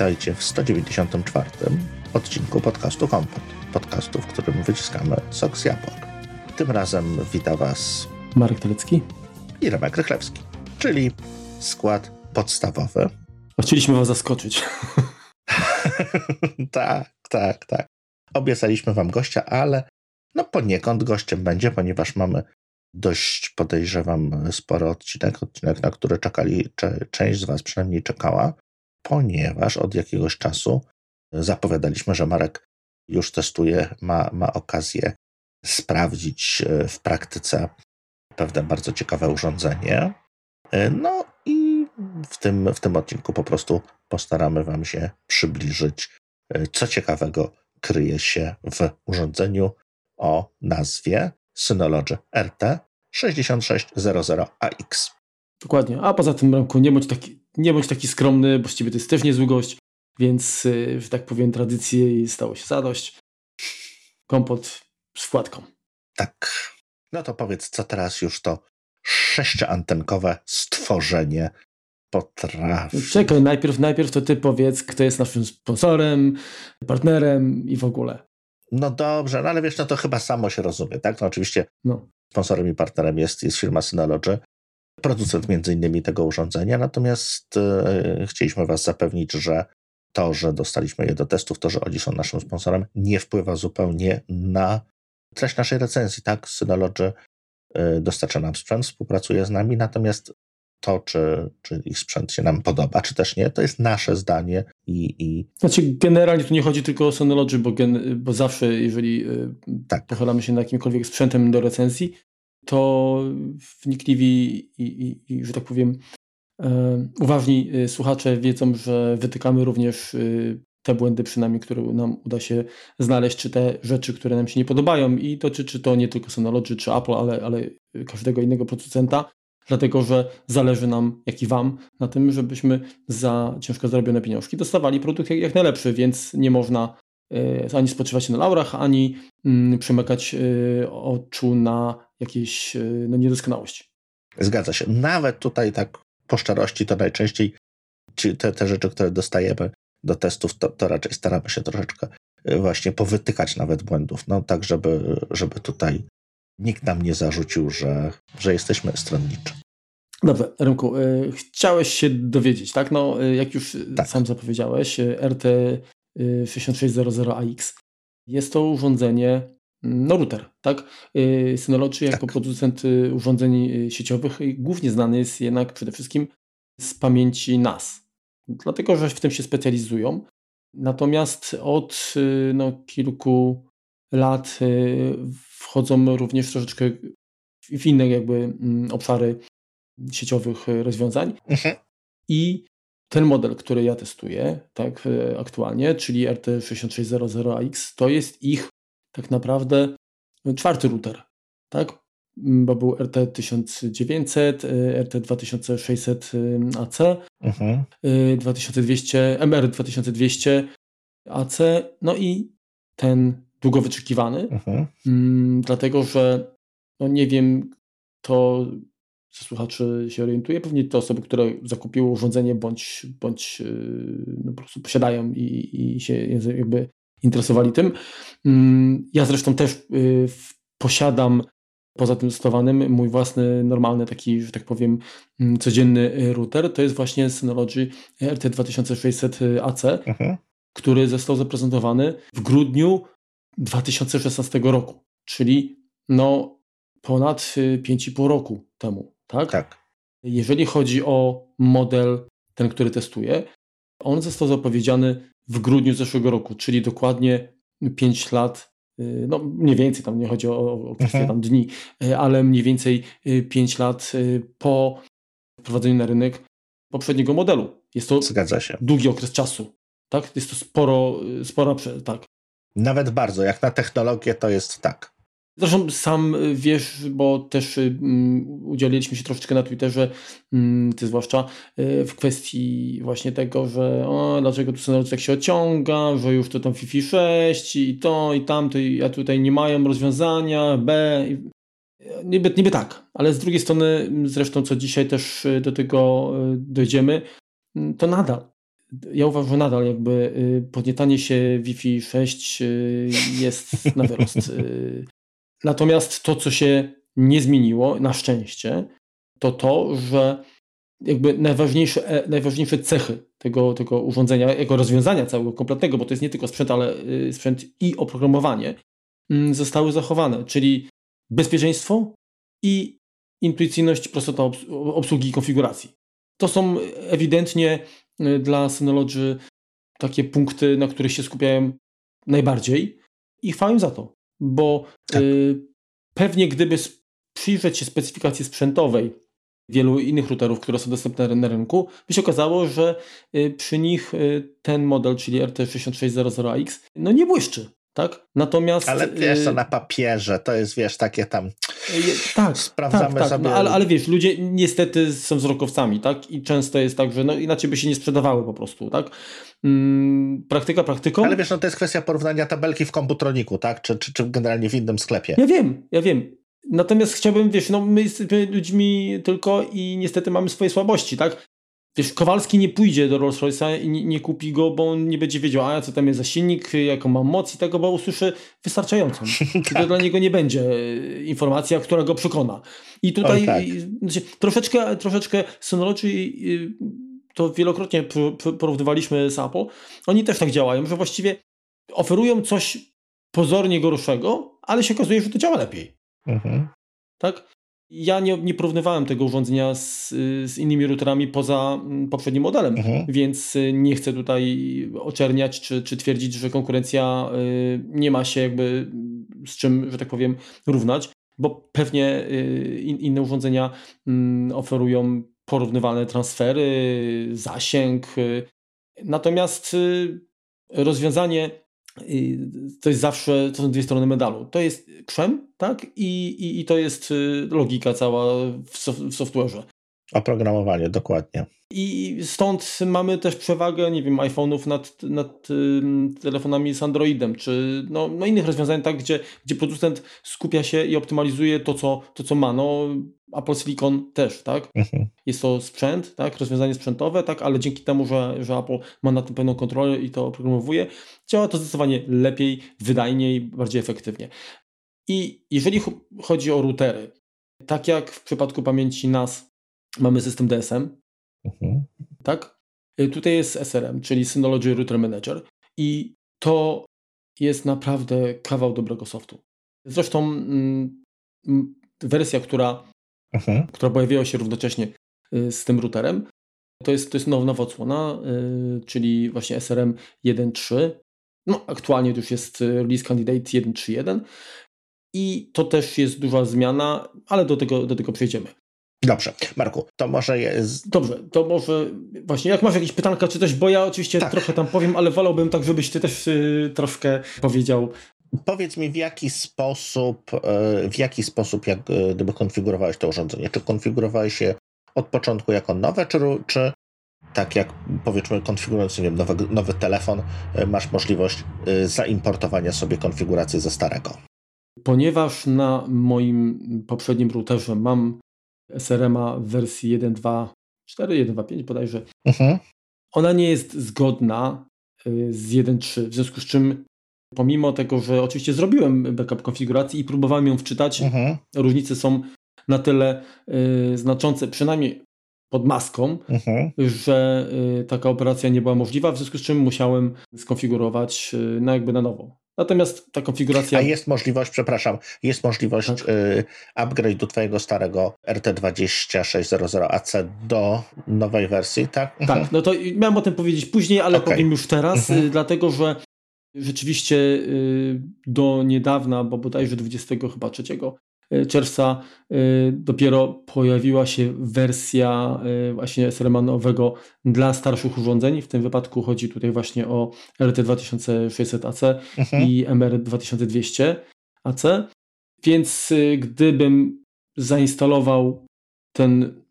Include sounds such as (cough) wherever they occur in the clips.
witajcie w 194 odcinku podcastu Kompot. Podcastu, w którym wyciskamy sok z jabłek. Tym razem wita Was Marek Telecki i Remek Rychlewski, czyli skład podstawowy. Chcieliśmy Was zaskoczyć. (laughs) tak, tak, tak. Obiecaliśmy Wam gościa, ale no poniekąd gościem będzie, ponieważ mamy dość, podejrzewam, spory odcinek, odcinek, na który czekali, część z Was przynajmniej czekała, ponieważ od jakiegoś czasu zapowiadaliśmy, że Marek już testuje, ma, ma okazję sprawdzić e, w praktyce pewne bardzo ciekawe urządzenie. E, no i w tym, w tym odcinku po prostu postaramy Wam się przybliżyć, e, co ciekawego kryje się w urządzeniu o nazwie Synology RT6600AX. Dokładnie. A poza tym, Remku, nie bądź taki, nie bądź taki skromny, bo z ciebie to jest też niezły gość, więc, y, że tak powiem, tradycji stało się zadość. Kompot z wkładką. Tak. No to powiedz, co teraz już to sześcioantenkowe stworzenie potrafi. Czekaj, najpierw, najpierw to ty powiedz, kto jest naszym sponsorem, partnerem i w ogóle. No dobrze, no ale wiesz, no to chyba samo się rozumie, tak? No oczywiście no. sponsorem i partnerem jest, jest firma Synology, producent między innymi tego urządzenia, natomiast e, chcieliśmy Was zapewnić, że to, że dostaliśmy je do testów, to, że oni są naszym sponsorem, nie wpływa zupełnie na treść naszej recenzji, tak? Synology e, dostarcza nam sprzęt, współpracuje z nami, natomiast to, czy, czy ich sprzęt się nam podoba, czy też nie, to jest nasze zdanie i... i... Znaczy generalnie tu nie chodzi tylko o Synology, bo, gen, bo zawsze jeżeli e, tak. pochylamy się nad jakimkolwiek sprzętem do recenzji, to wnikliwi i, i, i że tak powiem e, uważni e, słuchacze wiedzą, że wytykamy również te błędy przynajmniej, które nam uda się znaleźć, czy te rzeczy, które nam się nie podobają. I dotyczy to nie tylko Synology czy Apple, ale, ale każdego innego producenta. Dlatego że zależy nam, jak i Wam, na tym, żebyśmy za ciężko zarobione pieniążki dostawali produkt jak, jak najlepszy, więc nie można ani spoczywać na laurach, ani y, przymykać y, oczu na jakieś y, no, niedoskonałości. Zgadza się. Nawet tutaj tak po szczerości to najczęściej te, te rzeczy, które dostajemy do testów, to, to raczej staramy się troszeczkę y, właśnie powytykać nawet błędów, no tak, żeby, żeby tutaj nikt nam nie zarzucił, że, że jesteśmy stronniczy. Dobrze, Rymku, y, chciałeś się dowiedzieć, tak? No, y, jak już tak. sam zapowiedziałeś, RT 6600AX jest to urządzenie, mm, no router, tak? Synology jako tak. producent urządzeń sieciowych głównie znany jest jednak przede wszystkim z pamięci NAS, dlatego że w tym się specjalizują. Natomiast od no, kilku lat wchodzą również troszeczkę w inne jakby mm, obszary sieciowych rozwiązań. Mhm. I ten model, który ja testuję tak e, aktualnie, czyli RT6600AX, to jest ich tak naprawdę czwarty router, tak? Mm, bo był RT1900, RT2600AC, mhm. 2200, MR2200 AC, no i ten długo wyczekiwany, mhm. Mm, dlatego że no nie wiem, to co słuchaczy się orientuje, pewnie te osoby, które zakupiły urządzenie bądź, bądź yy, no, po prostu posiadają i, i się jakby interesowali tym. Mm, ja zresztą też yy, posiadam poza tym testowanym mój własny, normalny taki, że tak powiem, mm, codzienny router. To jest właśnie Synology RT2600AC, mhm. który został zaprezentowany w grudniu 2016 roku, czyli no ponad 5,5 y, roku temu, tak? Tak. Jeżeli chodzi o model, ten, który testuję, on został zapowiedziany w grudniu zeszłego roku, czyli dokładnie 5 lat, y, no mniej więcej, tam nie chodzi o, o kwestię mhm. tam dni, y, ale mniej więcej 5 lat po wprowadzeniu na rynek poprzedniego modelu. Jest to Zgadza się. długi okres czasu, tak? Jest to sporo, spora, tak. Nawet bardzo. Jak na technologię to jest tak. Zresztą sam wiesz, bo też um, udzieliliśmy się troszeczkę na Twitterze, um, ty zwłaszcza, y, w kwestii właśnie tego, że o, dlaczego tu Synology tak się odciąga, że już to tam Fifi 6 i to i tamto, i, a tutaj nie mają rozwiązania, B. Niby, niby tak, ale z drugiej strony, zresztą co dzisiaj też y, do tego y, dojdziemy, to nadal ja uważam, że nadal jakby y, podnietanie się Wi-Fi 6 y, jest na wyrost. Y. Natomiast to, co się nie zmieniło, na szczęście, to to, że jakby najważniejsze, e, najważniejsze cechy tego, tego urządzenia, jako rozwiązania całego kompletnego, bo to jest nie tylko sprzęt, ale sprzęt i oprogramowanie, mm, zostały zachowane, czyli bezpieczeństwo i intuicyjność, prostota obsługi i konfiguracji. To są ewidentnie y, dla Synology takie punkty, na których się skupiałem najbardziej i chwałę za to, bo tak. y, pewnie gdyby przyjrzeć się specyfikacji sprzętowej wielu innych routerów, które są dostępne na rynku, by się okazało, że y, przy nich y, ten model, czyli RT6600X, no nie błyszczy. Tak? Natomiast. Ale wiesz, to na papierze to jest, wiesz, takie tam. Tak, sprawdzamy tak, tak. sobie. No, ale, ale wiesz, ludzie niestety są wzrokowcami, tak? I często jest tak, że no inaczej by się nie sprzedawały po prostu, tak? Mm, praktyka praktyką. Ale wiesz, no to jest kwestia porównania tabelki w komputroniku, tak? Czy, czy, czy generalnie w innym sklepie. Ja wiem, ja wiem. Natomiast chciałbym, wiesz, no my jesteśmy ludźmi tylko i niestety mamy swoje słabości, tak? Wiesz, Kowalski nie pójdzie do Rolls Royce'a i nie, nie, kupi go, bo on nie będzie wiedział, a co tam jest za silnik, jaką mam moc i tego, bo usłyszy wystarczającą. I (laughs) to tak. dla niego nie będzie e, informacja, która go przekona. I tutaj tak. znaczy, troszeczkę, troszeczkę Synology y, to wielokrotnie porównywaliśmy z Apple. Oni też tak działają, że właściwie oferują coś pozornie gorszego, ale się okazuje, że to działa lepiej. Mhm. Tak? Ja nie, nie porównywałem tego urządzenia z, z innymi routerami poza mm, poprzednim modelem, mhm. więc y, nie chcę tutaj oczerniać czy, czy twierdzić, że konkurencja y, nie ma się jakby z czym, że tak powiem, równać, bo pewnie y, inne urządzenia mm, oferują porównywalne transfery, zasięg. Natomiast rozwiązanie to jest zawsze, to są dwie strony medalu. To jest krzem, tak? I, i, i to jest y, logika cała w, w software'ze. Oprogramowanie, dokładnie. I stąd mamy też przewagę, nie wiem, iPhone'ów nad, nad y, telefonami z Androidem, czy no, no innych rozwiązań, tak, gdzie, gdzie producent skupia się i optymalizuje to, co, to, co ma. No, Apple Silicon też, tak? Mhm. Jest to sprzęt, tak? Rozwiązanie sprzętowe, tak? Ale dzięki temu, że, że Apple ma na tym pełną kontrolę i to oprogramowuje, działa to zdecydowanie lepiej, wydajniej, bardziej efektywnie. I jeżeli chodzi o routery, tak jak w przypadku pamięci NAS mamy system DSM, mhm. tak? Y, tutaj jest SRM, czyli Synology Router Manager i to jest naprawdę kawał dobrego softu. Zresztą mm, wersja, która, mhm. która pojawiła się równocześnie y, z tym routerem, to jest, to jest now, nowa odsłona, yy, czyli właśnie SRM 1.3. No, aktualnie to już jest release candidate 1.3.1 i to też jest duża zmiana, ale do tego, do tego przejdziemy. Dobrze, Marku, to może jest... Dobrze, to może właśnie, jak masz jakieś pytanka czy coś, bo ja oczywiście tak. trochę tam powiem, ale wolałbym tak, żebyś ty też y, troszkę powiedział. Powiedz mi, w jaki sposób, y, w jaki sposób jak y, gdyby konfigurowałeś to urządzenie? Czy konfigurowałeś je od początku jako nowe, czy, czy tak jak powiedzmy konfigurując nie wiem, nowy, nowy telefon, y, masz możliwość zaimportowania sobie konfiguracji ze starego? Ponieważ na moim poprzednim routerze mam SRM-a w wersji 1.2.4, 1.2.5 bodajże, mhm. ona nie jest zgodna z 1.3, w związku z czym pomimo tego, że oczywiście zrobiłem backup konfiguracji i próbowałem ją wczytać, mhm. różnice są na tyle y, znaczące, przynajmniej pod maską, mhm. że y, taka operacja nie była możliwa, w związku z czym musiałem skonfigurować y, no jakby na nowo. Natomiast ta konfiguracja. A jest możliwość, przepraszam, jest możliwość tak. y, upgrade do Twojego starego RT20600AC do nowej wersji, tak? Mhm. Tak, no to miałem o tym powiedzieć później, ale okay. powiem już teraz, mhm. y, dlatego że rzeczywiście y, do niedawna, bo bodajże 20 chyba trzeciego czerwca y, dopiero pojawiła się wersja y, właśnie Sremanowego dla starszych urządzeń. W tym wypadku chodzi tutaj właśnie o LT2600AC mhm. i MR2200AC. Więc y, gdybym zainstalował ten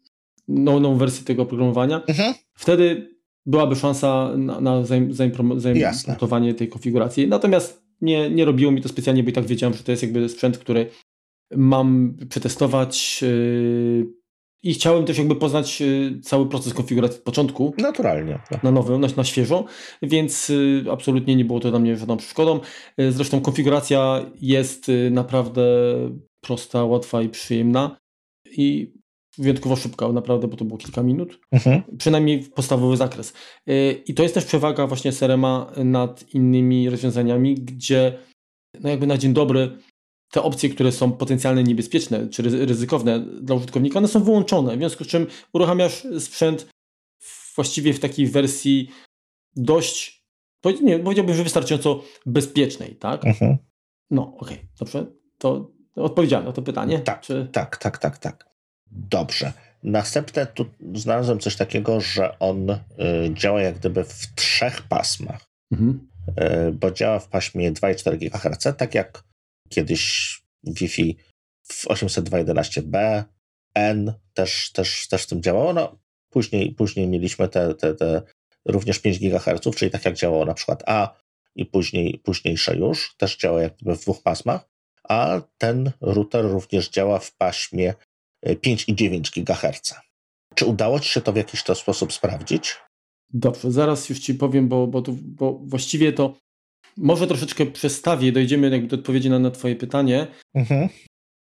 nową wersję tego oprogramowania, mhm. wtedy byłaby szansa na, na zaimportowanie tej konfiguracji. Natomiast nie, nie robiło mi to specjalnie, bo i tak wiedziałem, że to jest jakby sprzęt, który mam przetestować, yy, i chciałem też jakby poznać y, cały proces konfiguracji od początku. Naturalnie. Tak. Na nowo, na, na świeżo, więc y, absolutnie nie było to dla mnie żadną przeszkodą. Y, zresztą konfiguracja jest naprawdę prosta, łatwa i przyjemna i wyjątkowo szybka, naprawdę, bo to było kilka minut. Mhm. Przynajmniej podstawowy zakres. I to jest też przewaga właśnie Serema nad innymi rozwiązaniami, gdzie no jakby na dzień dobry te opcje, które są potencjalnie niebezpieczne czy ryzykowne dla użytkownika, one są wyłączone, w związku z czym uruchamiasz sprzęt właściwie w takiej wersji dość, nie, powiedziałbym, że wystarczająco bezpiecznej, tak? Mhm. No, okej, okay, dobrze. To odpowiedziałem na to pytanie? Tak, czy... tak, tak, tak, tak. Dobrze. Następne tu znalazłem coś takiego, że on y, działa jak gdyby w trzech pasmach, mhm. y, bo działa w paśmie 2,4 GHz, tak jak kiedyś Wi-Fi w 802.11b, N też, też, też w tym działało. No, później, później mieliśmy te, te, te również 5 GHz, czyli tak jak działało na przykład A i później, późniejsze już, też działa jakby w dwóch pasmach, a ten router również działa w paśmie 5 i 9 GHz. Czy udało Ci się to w jakiś to sposób sprawdzić? Dobrze, zaraz już Ci powiem, bo, bo, tu, bo właściwie to może troszeczkę przestawię, dojdziemy jakby do odpowiedzi na, na Twoje pytanie. Mhm.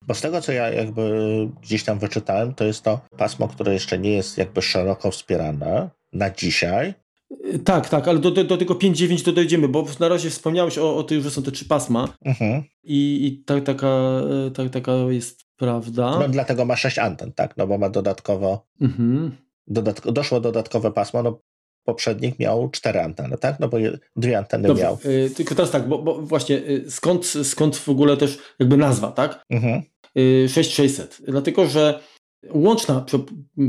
Bo z tego, co ja jakby gdzieś tam wyczytałem, to jest to pasmo, które jeszcze nie jest jakby szeroko wspierane na dzisiaj. Y, tak, tak, ale do, do, do tego 5.9 to dojdziemy, bo na razie wspomniałeś o, o tym, że są te trzy pasma mhm. i, i tak, taka, y, tak, taka jest prawda. No dlatego ma sześć anten, tak, no bo ma dodatkowo, mhm. dodatko, doszło dodatkowe pasmo, no poprzednik miał cztery anteny, tak? No bo je, dwie anteny Dobrze, miał. Yy, tylko teraz tak, bo, bo właśnie yy, skąd, skąd w ogóle też jakby nazwa, tak? Mhm. Yy, 6600. Dlatego, że łączna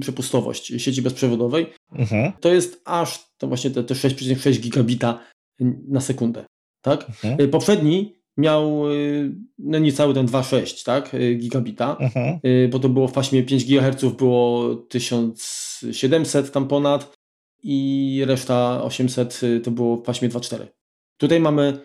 przepustowość sieci bezprzewodowej mhm. to jest aż to właśnie te, te 6,6 gigabita na sekundę, tak? Mhm. Y, poprzedni miał y, no niecały ten 2,6 tak, y, gigabita, mhm. bo to było w paśmie 5 GHz było 1700 tam ponad, i reszta 800 y, to było w paśmie 2.4. Tutaj mamy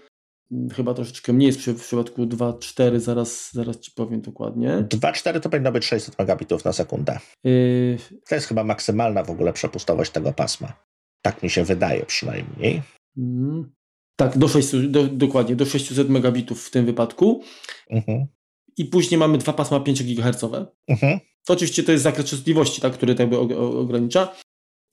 mm, chyba troszeczkę mniej jest w przypadku 2.4, zaraz, zaraz Ci powiem dokładnie. 2.4 to powinno być 600 megabitów na sekundę. Yy... To jest chyba maksymalna w ogóle przepustowość tego pasma. Tak mi się wydaje przynajmniej. Yy... Tak, do 600, do, dokładnie, do 600 megabitów w tym wypadku. Mhm. I później mamy dwa pasma 5 GHz. Mhm. To oczywiście to jest zakres częstotliwości, tak, który jakby ogranicza.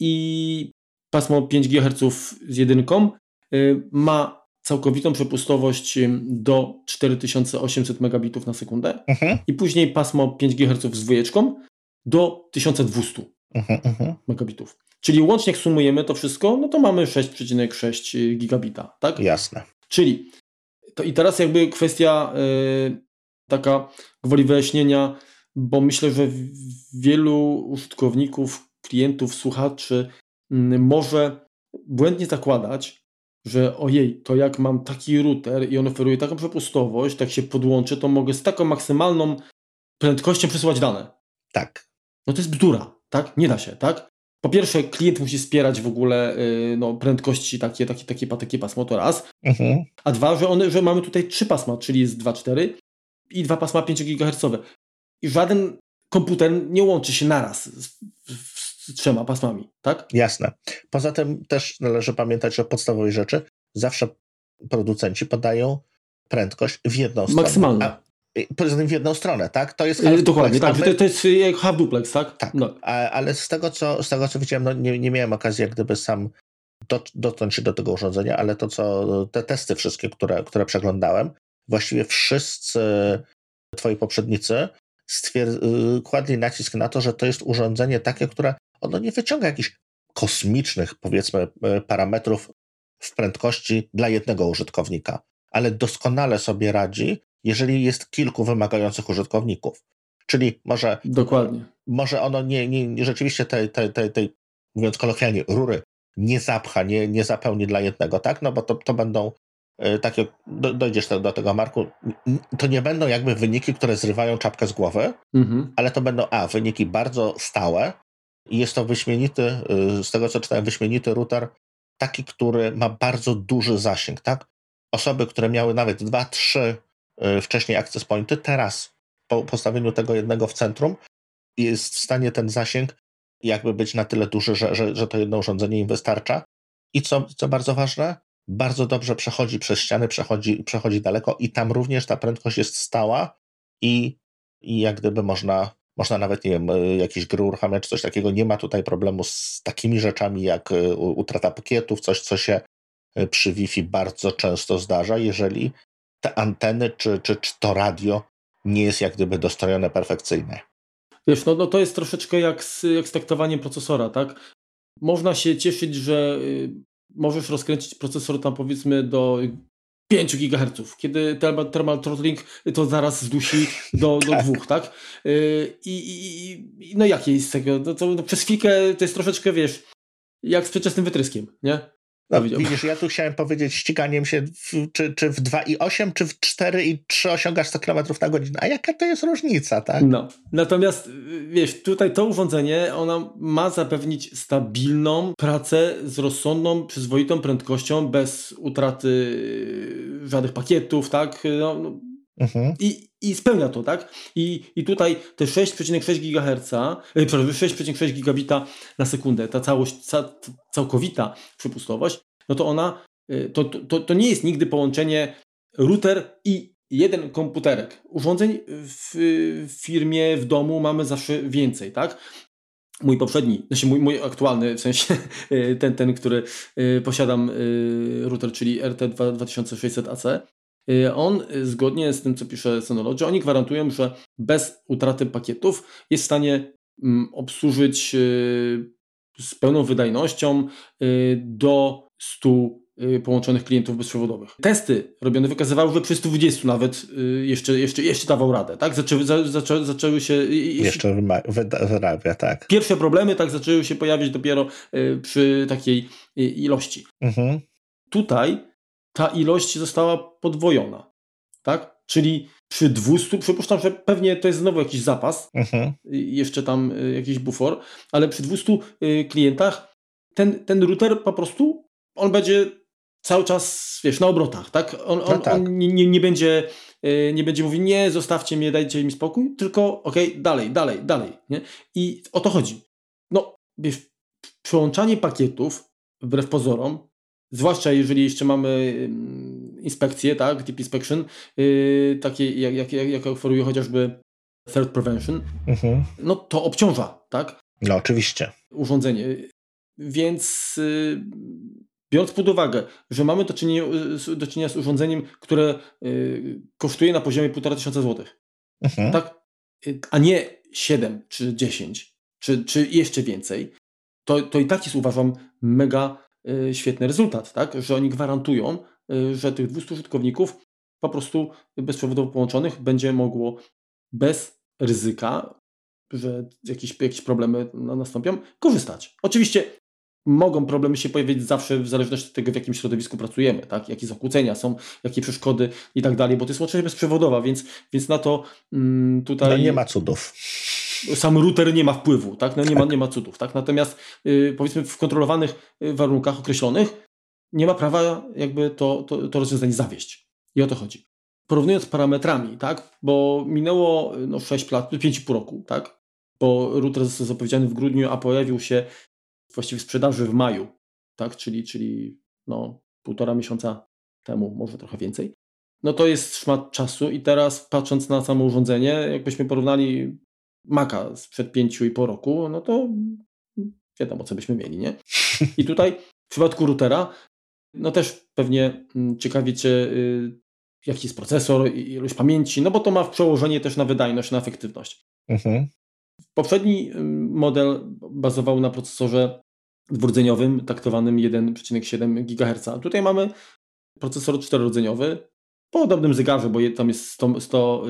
I pasmo 5 GHz z jedynką y, ma całkowitą przepustowość do 4800 megabitów na sekundę mhm. i później pasmo 5 GHz z dwójeczką do 1200 mhm, mhm, megabitów. Czyli łącznie jak sumujemy to wszystko, no to mamy 6,6 gigabita, tak? Jasne. Czyli to i teraz jakby kwestia yy, taka gwoli wyjaśnienia, bo myślę, że wielu użytkowników, klientów, słuchaczy Mm, może błędnie zakładać, że ojej, to jak mam taki router i on oferuje taką przepustowość, tak się podłączę, to mogę z taką maksymalną prędkością przesyłać dane. Tak. No to jest bzdura, tak? Nie da się, tak? Po pierwsze, klient musi wspierać w ogóle yy, no, prędkości takie, takie, takie, takie pasmo, to raz. Mhm. A dwa, że, one, że mamy tutaj trzy pasma, czyli jest 2,4 i dwa pasma 5 GHz. I żaden komputer nie łączy się naraz w, z trzema pasmami, tak? Jasne. Poza tym też należy pamiętać, że podstawowej rzeczy zawsze producenci podają prędkość w jedną stronę. Maksymalną. Tym w jedną stronę, tak? To jest half Dokładnie, tak. To, to jest jak half duplex, tak? Tak. No. ale z tego, co, z tego, co widziałem, no nie, nie miałem okazji jak gdyby sam dotknąć się do tego urządzenia, ale to, co te testy wszystkie, które, które przeglądałem, właściwie wszyscy twoi poprzednicy stwierd- y, kładli nacisk na to, że to jest urządzenie takie, które ono nie wyciąga jakichś kosmicznych, powiedzmy, parametrów w prędkości dla jednego użytkownika, ale doskonale sobie radzi, jeżeli jest kilku wymagających użytkowników. Czyli może. Dokładnie. Może ono nie, nie, rzeczywiście tej, tej, tej, tej, mówiąc kolokwialnie, rury nie zapcha, nie, nie zapełni dla jednego, tak? No bo to, to będą e, takie, dojdziesz do, do tego, Marku, to nie będą jakby wyniki, które zrywają czapkę z głowy, mhm. ale to będą, a, wyniki bardzo stałe, i jest to wyśmienity, y, z tego co czytałem, wyśmienity router, taki, który ma bardzo duży zasięg, tak? Osoby, które miały nawet dwa, trzy y, wcześniej access pointy, teraz po postawieniu tego jednego w centrum, jest w stanie ten zasięg jakby być na tyle duży, że, że, że to jedno urządzenie im wystarcza. I co, co bardzo ważne, bardzo dobrze przechodzi przez ściany, przechodzi, przechodzi daleko i tam również ta prędkość jest stała i, i jak gdyby można, można nawet, nie wiem, y, jakieś gry uruchamiać coś takiego. Nie ma tutaj problemu z takimi rzeczami jak y, utrata pakietów, coś, co się y, przy Wi-Fi bardzo często zdarza, jeżeli te anteny czy, czy, czy to radio nie jest jak gdyby dostrojone perfekcyjnie. Wiesz, no, no to jest troszeczkę jak z, jak z taktowaniem procesora, tak? Można się cieszyć, że y, możesz rozkręcić procesor tam powiedzmy do 5 GHz, kiedy thermal, thermal throttling to zaraz zdusi do, do tak. dwóch, tak? Y, I, i, i no jakie jest tego? No to, no przez chwilkę to jest troszeczkę, wiesz, jak z przedczesnym wytryskiem, nie? No, widzisz, ja tu chciałem powiedzieć ściganiem się, w, czy, czy w 2,8, czy w 4,3 osiągasz 100 km na godzinę. A jaka to jest różnica, tak? No. Natomiast, wiesz, tutaj to urządzenie, ona ma zapewnić stabilną pracę z rozsądną, przyzwoitą prędkością, bez utraty żadnych pakietów, tak? No, no. Mhm. I, I spełnia to, tak? I, i tutaj te 6,6 GHz, yy, przepraszam, 6,6 gigabita na sekundę, ta całość, ca, całkowita przepustowość, no to ona, yy, to, to, to nie jest nigdy połączenie router i jeden komputerek. Urządzeń w, w firmie, w domu mamy zawsze więcej, tak? Mój poprzedni, znaczy mój, mój aktualny, w sensie yy, (laughs) ten, ten który posiadam router, czyli RT2600AC, Y, on y, zgodnie z tym, co pisze Synology, oni gwarantują, że bez utraty pakietów jest w stanie mm, obsłużyć y, z pełną wydajnością do 100 połączonych klientów bezprzewodowych. Testy robione wykazywały, że przy 120 nawet jeszcze, jeszcze, jeszcze dawał radę. Tak? Zaczęły, zaczę, zaczęły się... Jeszcze wyrabia, tak. Pierwsze problemy tak zaczęły się pojawiać dopiero przy takiej ilości. Mhm. Tutaj ta ilość została podwojona. Tak? Czyli przy 200, przypuszczam, że pewnie to jest znowu jakiś zapas, mhm. jeszcze tam y, jakiś bufor, ale przy 200 y, klientach ten, ten router po prostu, on będzie cały czas, wiesz, na obrotach, tak? On, on, no tak. on nie, nie, będzie y, nie będzie mówił, nie, zostawcie mnie, dajcie mi spokój, tylko okej, okay, dalej, dalej, dalej, nie? I o to chodzi. No, wiesz, przełączanie pakietów, wbrew pozorom, Zwłaszcza jeżeli jeszcze mamy inspekcje, tak, deep inspection, yy, takie jak, jak, jak, jak oferuje chociażby threat prevention, mhm. no to obciąża, tak? No oczywiście. Urządzenie. Więc yy, biorąc pod uwagę, że mamy do czynienia, do czynienia z urządzeniem, które yy, kosztuje na poziomie 1,5 tysiąca złotych, mhm. tak? Y, a nie 7 czy 10, czy, czy jeszcze więcej, to, to i tak jest uważam mega świetny rezultat, tak? że oni gwarantują, y, że tych 200 użytkowników po prostu bezprzewodowo połączonych będzie mogło bez ryzyka, że jakieś, jakieś problemy nastąpią, korzystać. Oczywiście mogą problemy się pojawić zawsze w zależności od tego, w jakim środowisku pracujemy, tak? jakie zakłócenia są, jakie przeszkody i tak dalej, bo to jest łączność bezprzewodowa, więc, więc na to mm, tutaj... No nie ma cudów sam router nie ma wpływu, tak? No nie, ma, tak. nie ma cudów. Tak? Natomiast yy, powiedzmy w kontrolowanych y, warunkach określonych nie ma prawa jakby to, to, to rozwiązanie zawieść. I o to chodzi. Porównując parametrami, tak? bo minęło no, 6 lat, 5,5 roku, tak? bo router został zapowiedziany w grudniu, a pojawił się właściwie w sprzedaży w maju, tak? czyli, czyli no, półtora miesiąca temu, może trochę więcej. No to jest szmat czasu i teraz patrząc na samo urządzenie, jakbyśmy porównali Maca sprzed pięciu i po roku, no to wiadomo, co byśmy mieli, nie? I tutaj w przypadku routera, no też pewnie mm, ciekawi Cię, y, jaki jest procesor, ilość pamięci, no bo to ma przełożenie też na wydajność, na efektywność. Mhm. Poprzedni y, model bazował na procesorze dwurdzeniowym, taktowanym 1,7 GHz. Tutaj mamy procesor czterorodzeniowy, po podobnym zegarze, bo tam jest 100, 100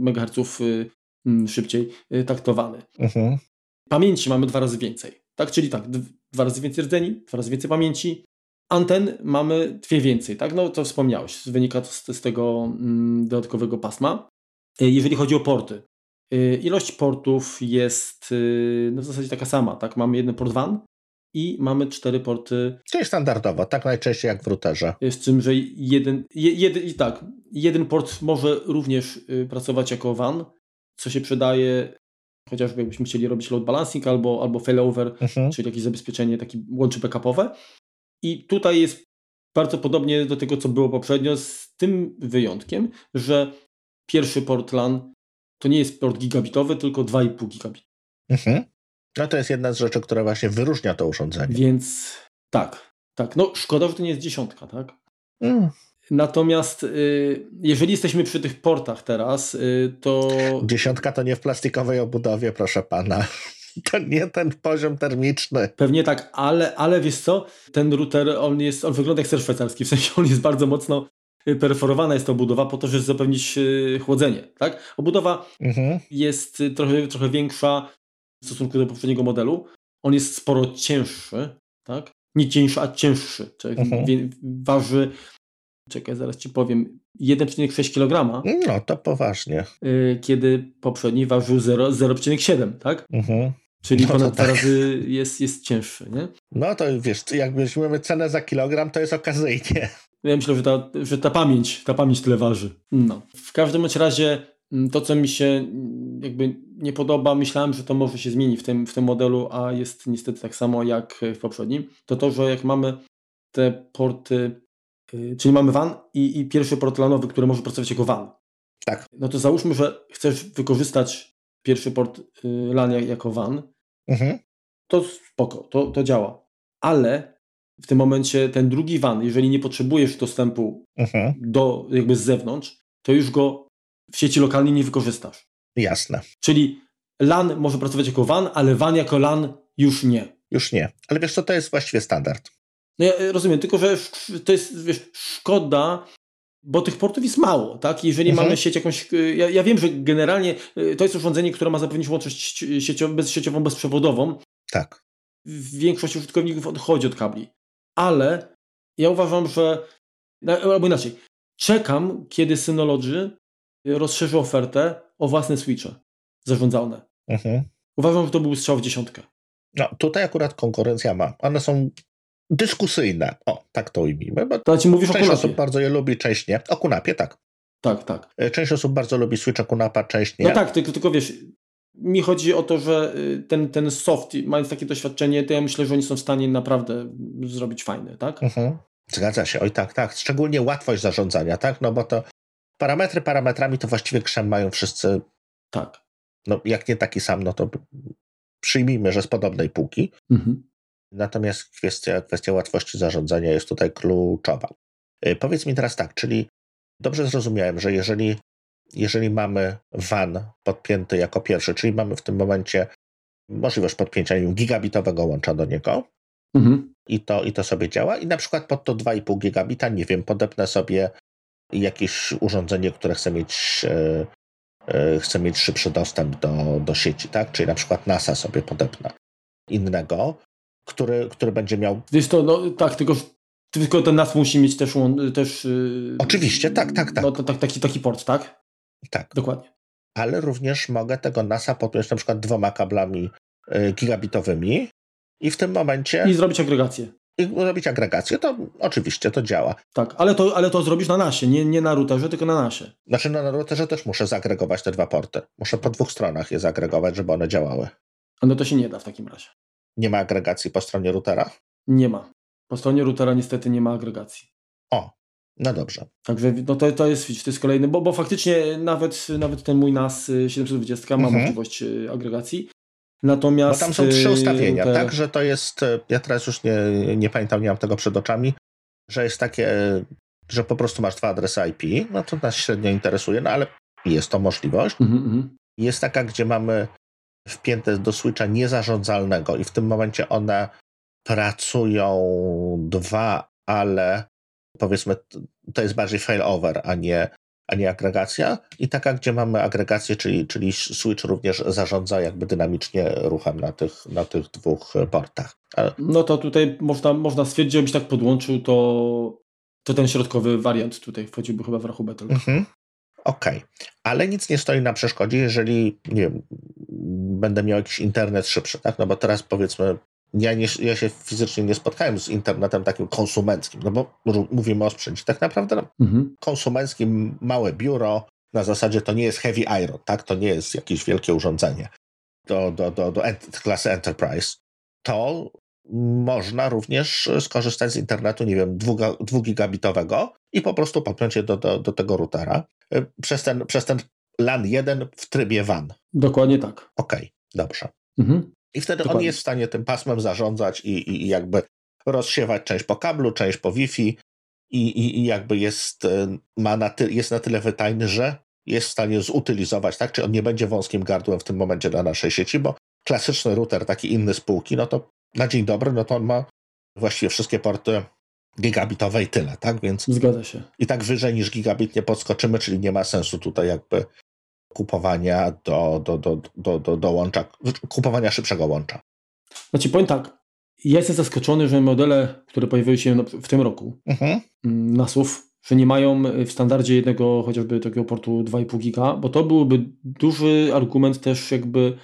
MHz Mm, szybciej y, taktowany. Mhm. Pamięci mamy dwa razy więcej. Tak, czyli tak, dwa razy więcej rdzeni, dwa razy więcej pamięci. Anten mamy dwie więcej, tak? No to wspomniałeś, wynika to z, z tego mm, dodatkowego pasma. Y, jeżeli chodzi o porty, y, ilość portów jest no w zasadzie taka sama, tak? Mamy jeden port WAN i mamy cztery porty. Czyli standardowo, tak najczęściej jak w routerze. Z czym, że jeden, jeden, tak, jeden port może również pracować jako WAN, co się przydaje chociażby jakbyśmy chcieli robić load balancing albo, albo failover, mhm. czyli jakieś zabezpieczenie, taki łącze backupowe. I tutaj jest bardzo podobnie do tego, co było poprzednio, z tym wyjątkiem, że pierwszy port LAN to nie jest port gigabitowy, tylko 2,5 gigabit. Mhm. No to jest jedna z rzeczy, która właśnie wyróżnia to urządzenie. Więc tak, tak. No szkoda, że to nie jest dziesiątka, tak? Mm. Natomiast y, jeżeli jesteśmy przy tych portach teraz, y, to. Dziesiątka to nie w plastikowej obudowie, proszę pana. (laughs) To nie ten poziom termiczny. Pewnie tak, ale, ale wiesz co? Ten router, on jest, on wygląda jak ser szwajcarski, w sensie on jest bardzo mocno y, perforowana jest to obudowa po to, żeby zapewnić chłodzenie, tak? Obudowa mhm. jest trochę, trochę większa w stosunku do poprzedniego modelu. On jest sporo cięższy, tak? Nie cięższy, a cięższy. Czyli mhm. waży czekaj, zaraz ci powiem, 1,6 kg. No to poważnie. Y, kiedy poprzedni ważył 0,7, tak? Mhm. Czyli no ponad dwa tak. razy jest, jest cięższy, nie? No to wiesz, jak weźmiemy cenę za kilogram, to jest okazyjnie. Ja myślę, że ta, że ta pamięć, ta pamięć tyle waży. No. W każdym bądź razie mm, to, co mi się mm, jakby nie podoba, myślałem, że to może się zmieni w tym, w tym modelu, a jest niestety tak samo jak w poprzednim, to to, że jak mamy te porty czyli mamy WAN i, i pierwszy port LANowy, który może pracować jako WAN. Tak. No to załóżmy, że chcesz wykorzystać pierwszy port y, LAN jako WAN. Mhm. To spoko, to, to działa. Ale w tym momencie ten drugi WAN, jeżeli nie potrzebujesz dostępu mhm. do jakby z zewnątrz, to już go w sieci lokalnej nie wykorzystasz. Jasne. Czyli LAN może pracować jako WAN, ale WAN jako LAN już nie. Już nie. Ale wiesz co, to jest właściwie standard. No ja e, rozumiem, tylko że to jest wiesz, szkoda, bo tych portów jest mało, tak? Jeżeli mhm. mamy sieć jakąś. E, ja, ja, wiem, że generalnie e, to jest urządzenie, które ma zapewnić łączność sieciową, bezsieciową, bezprzewodową. Tak. Większość użytkowników odchodzi od kabli. Ale ja uważam, że. Albo inaczej. Czekam, kiedy Synology rozszerzy ofertę o własne switche zarządzane. Mhm. Uważam, że to był strzał w dziesiątkę. No, tutaj akurat konkurencja ma. One są dyskusyjne. O, tak to ujmijmy. Bo to ci mówisz część osób bardzo je lubi, część nie. O Kunapie, tak. Tak, tak. E, część osób bardzo lubi Switcha Kunapa, część nie. No tak, tylko, tylko wiesz, mi chodzi o to, że y, ten, ten soft, mając takie doświadczenie, to ja myślę, że oni są w stanie naprawdę zrobić fajne, tak? Mhm. Zgadza się, oj tak, tak. Szczególnie łatwość zarządzania, tak? No bo to parametry parametrami to właściwie krzem mają wszyscy. Tak. No jak nie taki sam, no to przyjmijmy, że z podobnej półki. Mhm. Natomiast kwestia, kwestia łatwości zarządzania jest tutaj kluczowa. Y, powiedz mi teraz tak, czyli dobrze zrozumiałem, że jeżeli, jeżeli mamy WAN podpięty jako pierwszy, czyli mamy w tym momencie możliwość podpięcia gigabitowego łącza do niego mhm. i, to, i to sobie działa i na przykład pod to 2,5 gigabita, nie wiem, podepnę sobie jakieś urządzenie, które chce mieć, e, e, chce mieć szybszy dostęp do, do sieci, tak? Czyli na przykład NASA sobie podepnę innego, który, który będzie miał. Wiesz to, no tak, tylko, tylko ten NAS musi mieć też. też yy, Oczywiście, tak, tak, tak. No, to, tak taki, taki port, tak? Tak. Dokładnie. Ale również mogę tego NASa podpiąć na przykład dwoma kablami yy, gigabitowymi i w tym momencie. I zrobić agregację. I zrobić agregację, to oczywiście to działa. Tak, ale to, ale to zrobisz na nasie, nie, nie na routerze, tylko na nasie. Znaczy no, na routerze też muszę zagregować te dwa porty. Muszę po dwóch stronach je zagregować, żeby one działały. A no to się nie da w takim razie. Nie ma agregacji po stronie routera? Nie ma. Po stronie routera niestety nie ma agregacji. O, no dobrze. Także no to, to jest to jest kolejny, bo, bo faktycznie nawet, nawet ten mój NAS 720 ma mhm. możliwość y, agregacji. Natomiast. Bo tam są trzy y, ustawienia, te... tak? Że to jest. Y, ja teraz już nie, nie pamiętam, nie mam tego przed oczami, że jest takie, że po prostu masz dwa adresy IP. No to nas średnio interesuje, no ale jest to możliwość. Mhm, mhm. jest taka, gdzie mamy wpięte do Switcha niezarządzalnego i w tym momencie one pracują dwa, ale powiedzmy to jest bardziej failover, a nie, a nie agregacja. I taka, gdzie mamy agregację, czyli, czyli Switch również zarządza jakby dynamicznie ruchem na tych, na tych dwóch portach. No to tutaj można, można stwierdzić, żebyś tak podłączył, to, to ten środkowy wariant tutaj wchodziłby chyba w rachubę tylko. Mhm. Okej, okay. ale nic nie stoi na przeszkodzie, jeżeli nie wiem, będę miał jakiś internet szybszy, tak? No bo teraz powiedzmy, ja, nie, ja się fizycznie nie spotkałem z internetem takim konsumenckim, no bo mówimy o sprzęcie tak naprawdę no, mhm. konsumenckim, małe biuro, na zasadzie to nie jest heavy iron, tak? To nie jest jakieś wielkie urządzenie. do, do, do, do klasy Enterprise, to można również skorzystać z internetu, nie wiem, dwugigabitowego i po prostu podpiąć je do, do, do tego routera y, przez ten, przez ten LAN 1 w trybie WAN. Dokładnie tak. Okej, okay, dobrze. Mhm. I wtedy Dokładnie. on jest w stanie tym pasmem zarządzać i, i, jakby rozsiewać część po kablu, część po Wi-Fi i, i, i jakby jest, y, ma na ty, jest na tyle wytajny, że jest w stanie zutylizować, tak? Czy on nie będzie wąskim gardłem w tym momencie na naszej sieci, bo klasyczny router, taki inny spółki, no to na dzień dobry, no to on ma właściwie wszystkie porty gigabitowe i tyle, tak? Więc Zgadza się. I tak wyżej niż gigabit nie podskoczymy, czyli nie ma sensu tutaj jakby kupowania do, do, do, do, do, do łącza, kupowania szybszego łącza. Znaczy powiem tak, ja jestem zaskoczony, że modele, które pojawiły się w tym roku, mhm. Mm, NASów, że nie mają w standardzie jednego chociażby takiego portu 2,5 giga, bo to byłby duży argument też jakby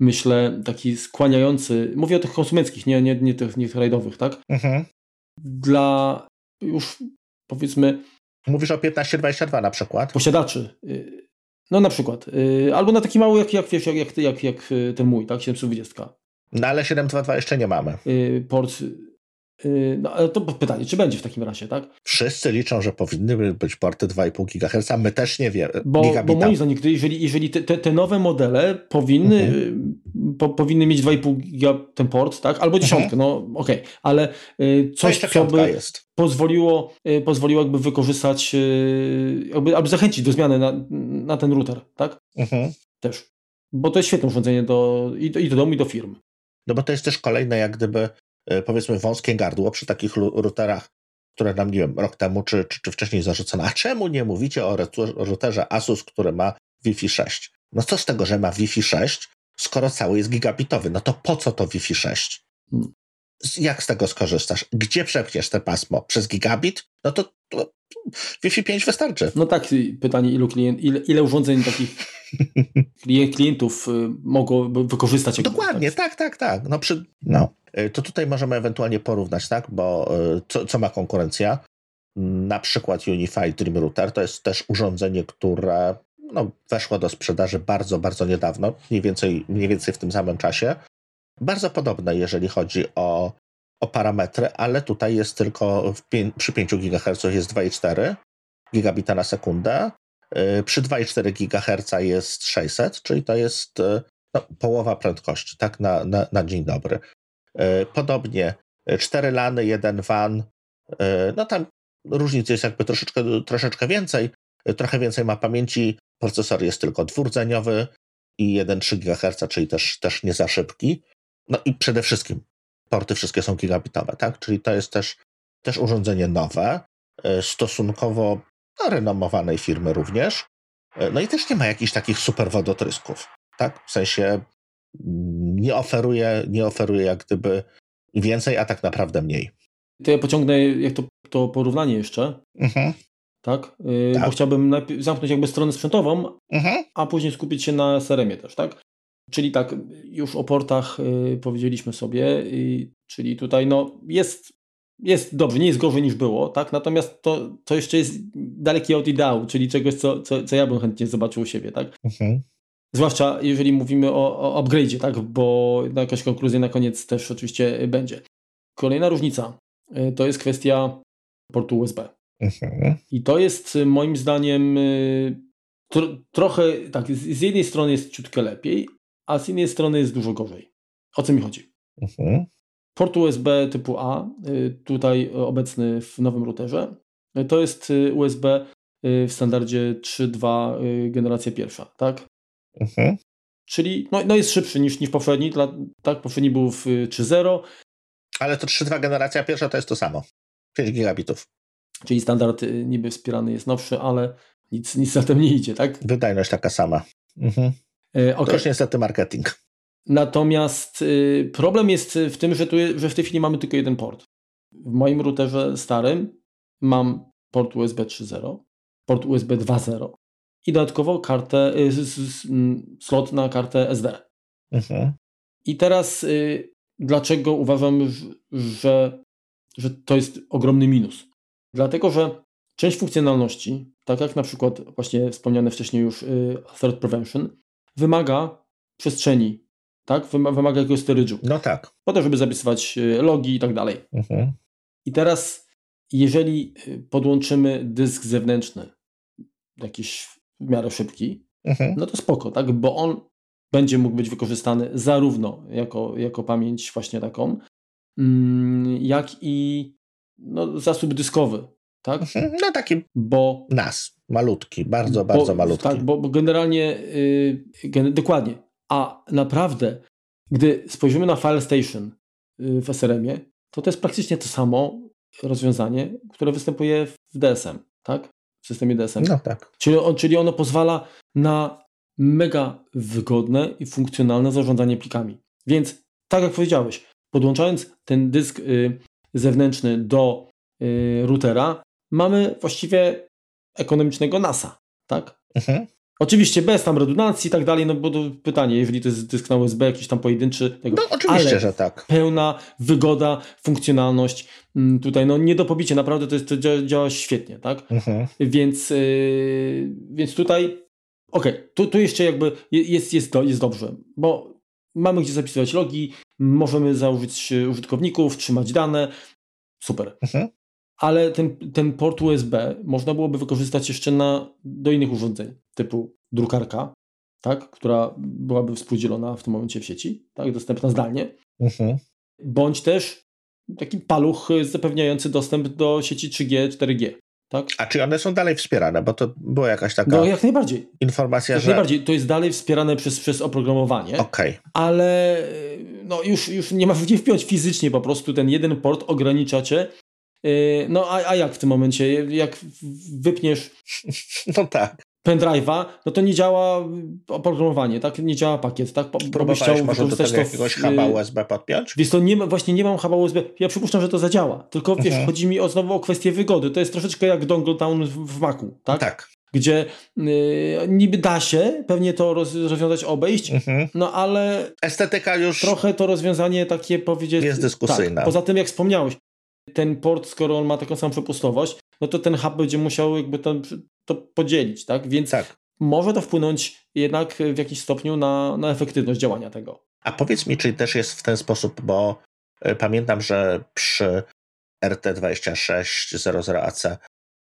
myślę, taki skłaniający, mówię o tych konsumenckich, nie, nie, nie tych, nie rajdowych, tak? Mhm. Dla już powiedzmy... Mówisz o 1522 na przykład? Posiadaczy. Y, no na przykład. Y, albo na taki mały, jak, jak, wiesz, jak, jak, jak, jak ten mój, tak? 720. No ale 722 jeszcze nie mamy. Y, port no ale to pytanie, czy będzie w takim razie, tak? Wszyscy liczą, że powinny być porty 2,5 GHz, a my też nie wiemy. Bo, bo moim zdaniem, jeżeli, jeżeli te, te, te nowe modele powinny, mhm. po, powinny mieć 2,5 giga ten port, tak? Albo mhm. dziesiątkę, mhm. no okej, okay. ale y, coś, co by jest. pozwoliło, y, pozwoliło jakby wykorzystać, y, jakby, albo zachęcić do zmiany na, na ten router, tak? Mhm. Też. Bo to jest świetne urządzenie do, i, do, i do domu, i do firm. No bo to jest też kolejne jak gdyby powiedzmy wąskie gardło przy takich routerach, które nam, nie wiem, rok temu czy, czy, czy wcześniej zarzucono. A czemu nie mówicie o routerze Asus, który ma Wi-Fi 6? No co z tego, że ma Wi-Fi 6, skoro cały jest gigabitowy? No to po co to Wi-Fi 6? Jak z tego skorzystasz? Gdzie przepchniesz te pasmo? Przez gigabit? No to, to Wi-Fi 5 wystarczy. No tak, pytanie, ilu klient, ile, ile urządzeń takich klientów y, mogą wykorzystać? Dokładnie, tak, tak, tak. No, przy, no. Y, to tutaj możemy ewentualnie porównać, tak? Bo y, co, co ma konkurencja? Na przykład Unified Dream Router to jest też urządzenie, które no, weszło do sprzedaży bardzo, bardzo niedawno, mniej więcej, mniej więcej w tym samym czasie. Bardzo podobne, jeżeli chodzi o o parametry, ale tutaj jest tylko przy 5 GHz jest 2,4 gigabita na sekundę. Y, przy 2,4 GHz jest 600, czyli to jest y, no, połowa prędkości, tak na, na, na dzień dobry. Y, podobnie 4 lany, 1 WAN, no tam różnic jest jakby troszeczkę, troszeczkę więcej. Trochę więcej ma pamięci, procesor jest tylko dwurdzeniowy i 1,3 GHz, czyli też, też nie za szybki. No i przede wszystkim porty wszystkie są gigabitowe, tak? Czyli to jest też, też urządzenie nowe, e, stosunkowo no, renomowanej firmy również. E, no i też nie ma jakichś takich super wodotrysków, tak? W sensie mm, nie oferuje, nie oferuje jak gdyby więcej, a tak naprawdę mniej. To ja pociągnę jak to, to porównanie jeszcze. Mhm. Tak? Yy, tak? Bo chciałbym zamknąć jakby stronę sprzętową, mhm. a później skupić się na CRM-ie też, tak? Czyli tak, już o portach y, powiedzieliśmy sobie, y, czyli tutaj no, jest, jest dobrze, nie jest gorzej niż było, tak? Natomiast to, to jeszcze jest dalekie od ideału, czyli czegoś, co, co, co ja bym chętnie zobaczył u siebie, tak? Mhm. Zwłaszcza jeżeli mówimy o, o upgrade'zie, tak? Bo jakaś konkluzja na koniec też oczywiście będzie. Kolejna różnica y, to jest kwestia portu USB. Mhm. I to jest moim zdaniem trochę, tak, z jednej strony jest ciutkę lepiej, a z innej strony jest dużo gorzej. O co mi chodzi? Mhm. Port USB typu A, y, tutaj obecny w nowym routerze, y, to jest y, USB w standardzie 3.2 generacja pierwsza, tak? Mhm. Czyli no, no jest szybszy niż, niż poprzedni, dla, tak? Poprzedni był w 3.0. Ale to 3.2 generacja pierwsza to jest to samo. 5 gigabitów. Czyli standard niby wspierany jest nowszy, ale nic, nic za tym nie idzie, tak? Wydajność taka sama. Mhm. E, okay. To już niestety marketing. Natomiast y, problem jest w tym, że, tu, że w tej chwili mamy tylko jeden port. W moim routerze starym mam port USB 3.0, port USB 2.0 i dodatkowo kartę, y, slot na kartę SD. Mhm. I teraz y, dlaczego uważam, że, że to jest ogromny minus? Dlatego, że część funkcjonalności, tak jak na przykład właśnie wspomniane wcześniej już Threat Prevention, wymaga przestrzeni tak? Wymaga jakiegoś storage'u. No tak. Po to, żeby zapisywać y, logi i tak dalej. Mhm. I teraz, jeżeli y, podłączymy dysk zewnętrzny, jakiś w miarę szybki, mhm. no to spoko, tak? Bo on będzie mógł być wykorzystany zarówno jako, jako pamięć właśnie taką, mm, jak i no, zasób dyskowy, tak? Mhm. No taki bo, nas, malutki, bardzo, bo, bardzo malutki. Tak, bo, bo generalnie, yy, dokładnie, a naprawdę, gdy spojrzymy na File Station yy, w SRM-ie, to to jest praktycznie to samo rozwiązanie, które występuje w DSM, tak? W systemie DSM. No tak. Czyli, czyli ono pozwala na mega wygodne i funkcjonalne zarządzanie plikami. Więc, tak jak powiedziałeś, podłączając ten dysk y, zewnętrzny do y, routera, mamy właściwie ekonomicznego NASA, tak? Mhm. Oczywiście bez tam redundancji i tak dalej, no bo to pytanie, jeżeli to jest dysk na USB jakiś tam pojedynczy, tego, no oczywiście, ale że tak. Pełna wygoda, funkcjonalność, mm, tutaj no nie do pobicia, naprawdę to, jest, to działa, działa świetnie, tak? Mhm. Więc, yy, więc tutaj okej, okay, tu, tu jeszcze jakby jest, jest, jest dobrze, bo mamy gdzie zapisywać logi, możemy założyć użytkowników, trzymać dane, super. Mhm ale ten, ten port USB można byłoby wykorzystać jeszcze na, do innych urządzeń, typu drukarka, tak, która byłaby współdzielona w tym momencie w sieci, tak, dostępna zdalnie, mhm. bądź też taki paluch zapewniający dostęp do sieci 3G, 4G. Tak? A czy one są dalej wspierane? Bo to była jakaś taka no, jak najbardziej. informacja, jak że... najbardziej. To jest dalej wspierane przez, przez oprogramowanie, okay. ale no, już, już nie ma gdzie wpiąć fizycznie po prostu ten jeden port ogranicza cię Yy, no a, a jak w tym momencie? Jak wypniesz (laughs) no tak. pendrive'a, no to nie działa oprogramowanie, tak? Nie działa pakiet, tak? Próbowałeś chciał może do tego jakiegoś huba USB podpiąć? Więc to nie, właśnie nie mam huba USB. Ja przypuszczam, że to zadziała. Tylko wiesz, mhm. chodzi mi o, znowu o kwestię wygody. To jest troszeczkę jak dongle down w, Macu, tak? Tak. Gdzie yy, niby da się pewnie to roz, rozwiązać, obejść, mhm. no ale... Estetyka już... Trochę to rozwiązanie takie powiedzieć... Jest dyskusyjne. Tak. Poza tym, jak wspomniałeś, ten port, skoro on ma taką samą przepustowość, no to ten hub będzie musiał jakby to, to podzielić, tak? Więc tak. może to wpłynąć jednak w jakiś stopniu na, na efektywność działania tego. A powiedz mi, czy też jest w ten sposób, bo e, pamiętam, że przy RT2600AC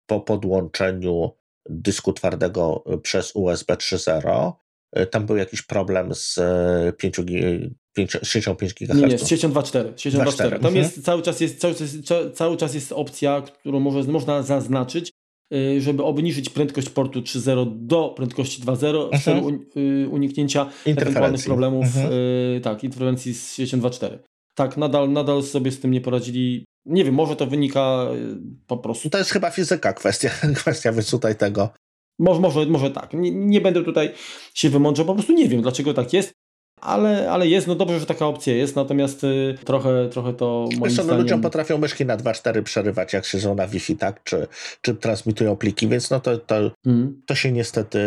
po podłączeniu dysku twardego przez USB 3.0 e, tam był jakiś problem z 5 e, siecią 5 GHz. Nie, z siecią 2.4. Siecią 2.4. Tam mhm. jest, cały, czas jest, cały, czas, cały czas jest opcja, którą może, można zaznaczyć, y, żeby obniżyć prędkość portu 3.0 do prędkości 2.0 w celu mhm. y, uniknięcia ewentualnych problemów, mhm. Y, tak, interwencji z siecią 2.4. Tak, nadal, nadal sobie z tym nie poradzili. Nie wiem, może to wynika po prostu. To jest chyba fizyka, kwestia, (laughs) kwestia tutaj tego. Może, może, może tak. Nie, nie będę tutaj się wymądrzał, po prostu nie wiem, dlaczego tak jest ale, ale jest, no dobrze, że taka opcja jest, natomiast y, trochę, trochę to moim Wiesz, no, zdaniem... ludziom potrafią myszki na 2.4 przerywać, jak siedzą na Wi-Fi, tak, czy, czy transmitują pliki, więc no to, to, mm. to się niestety,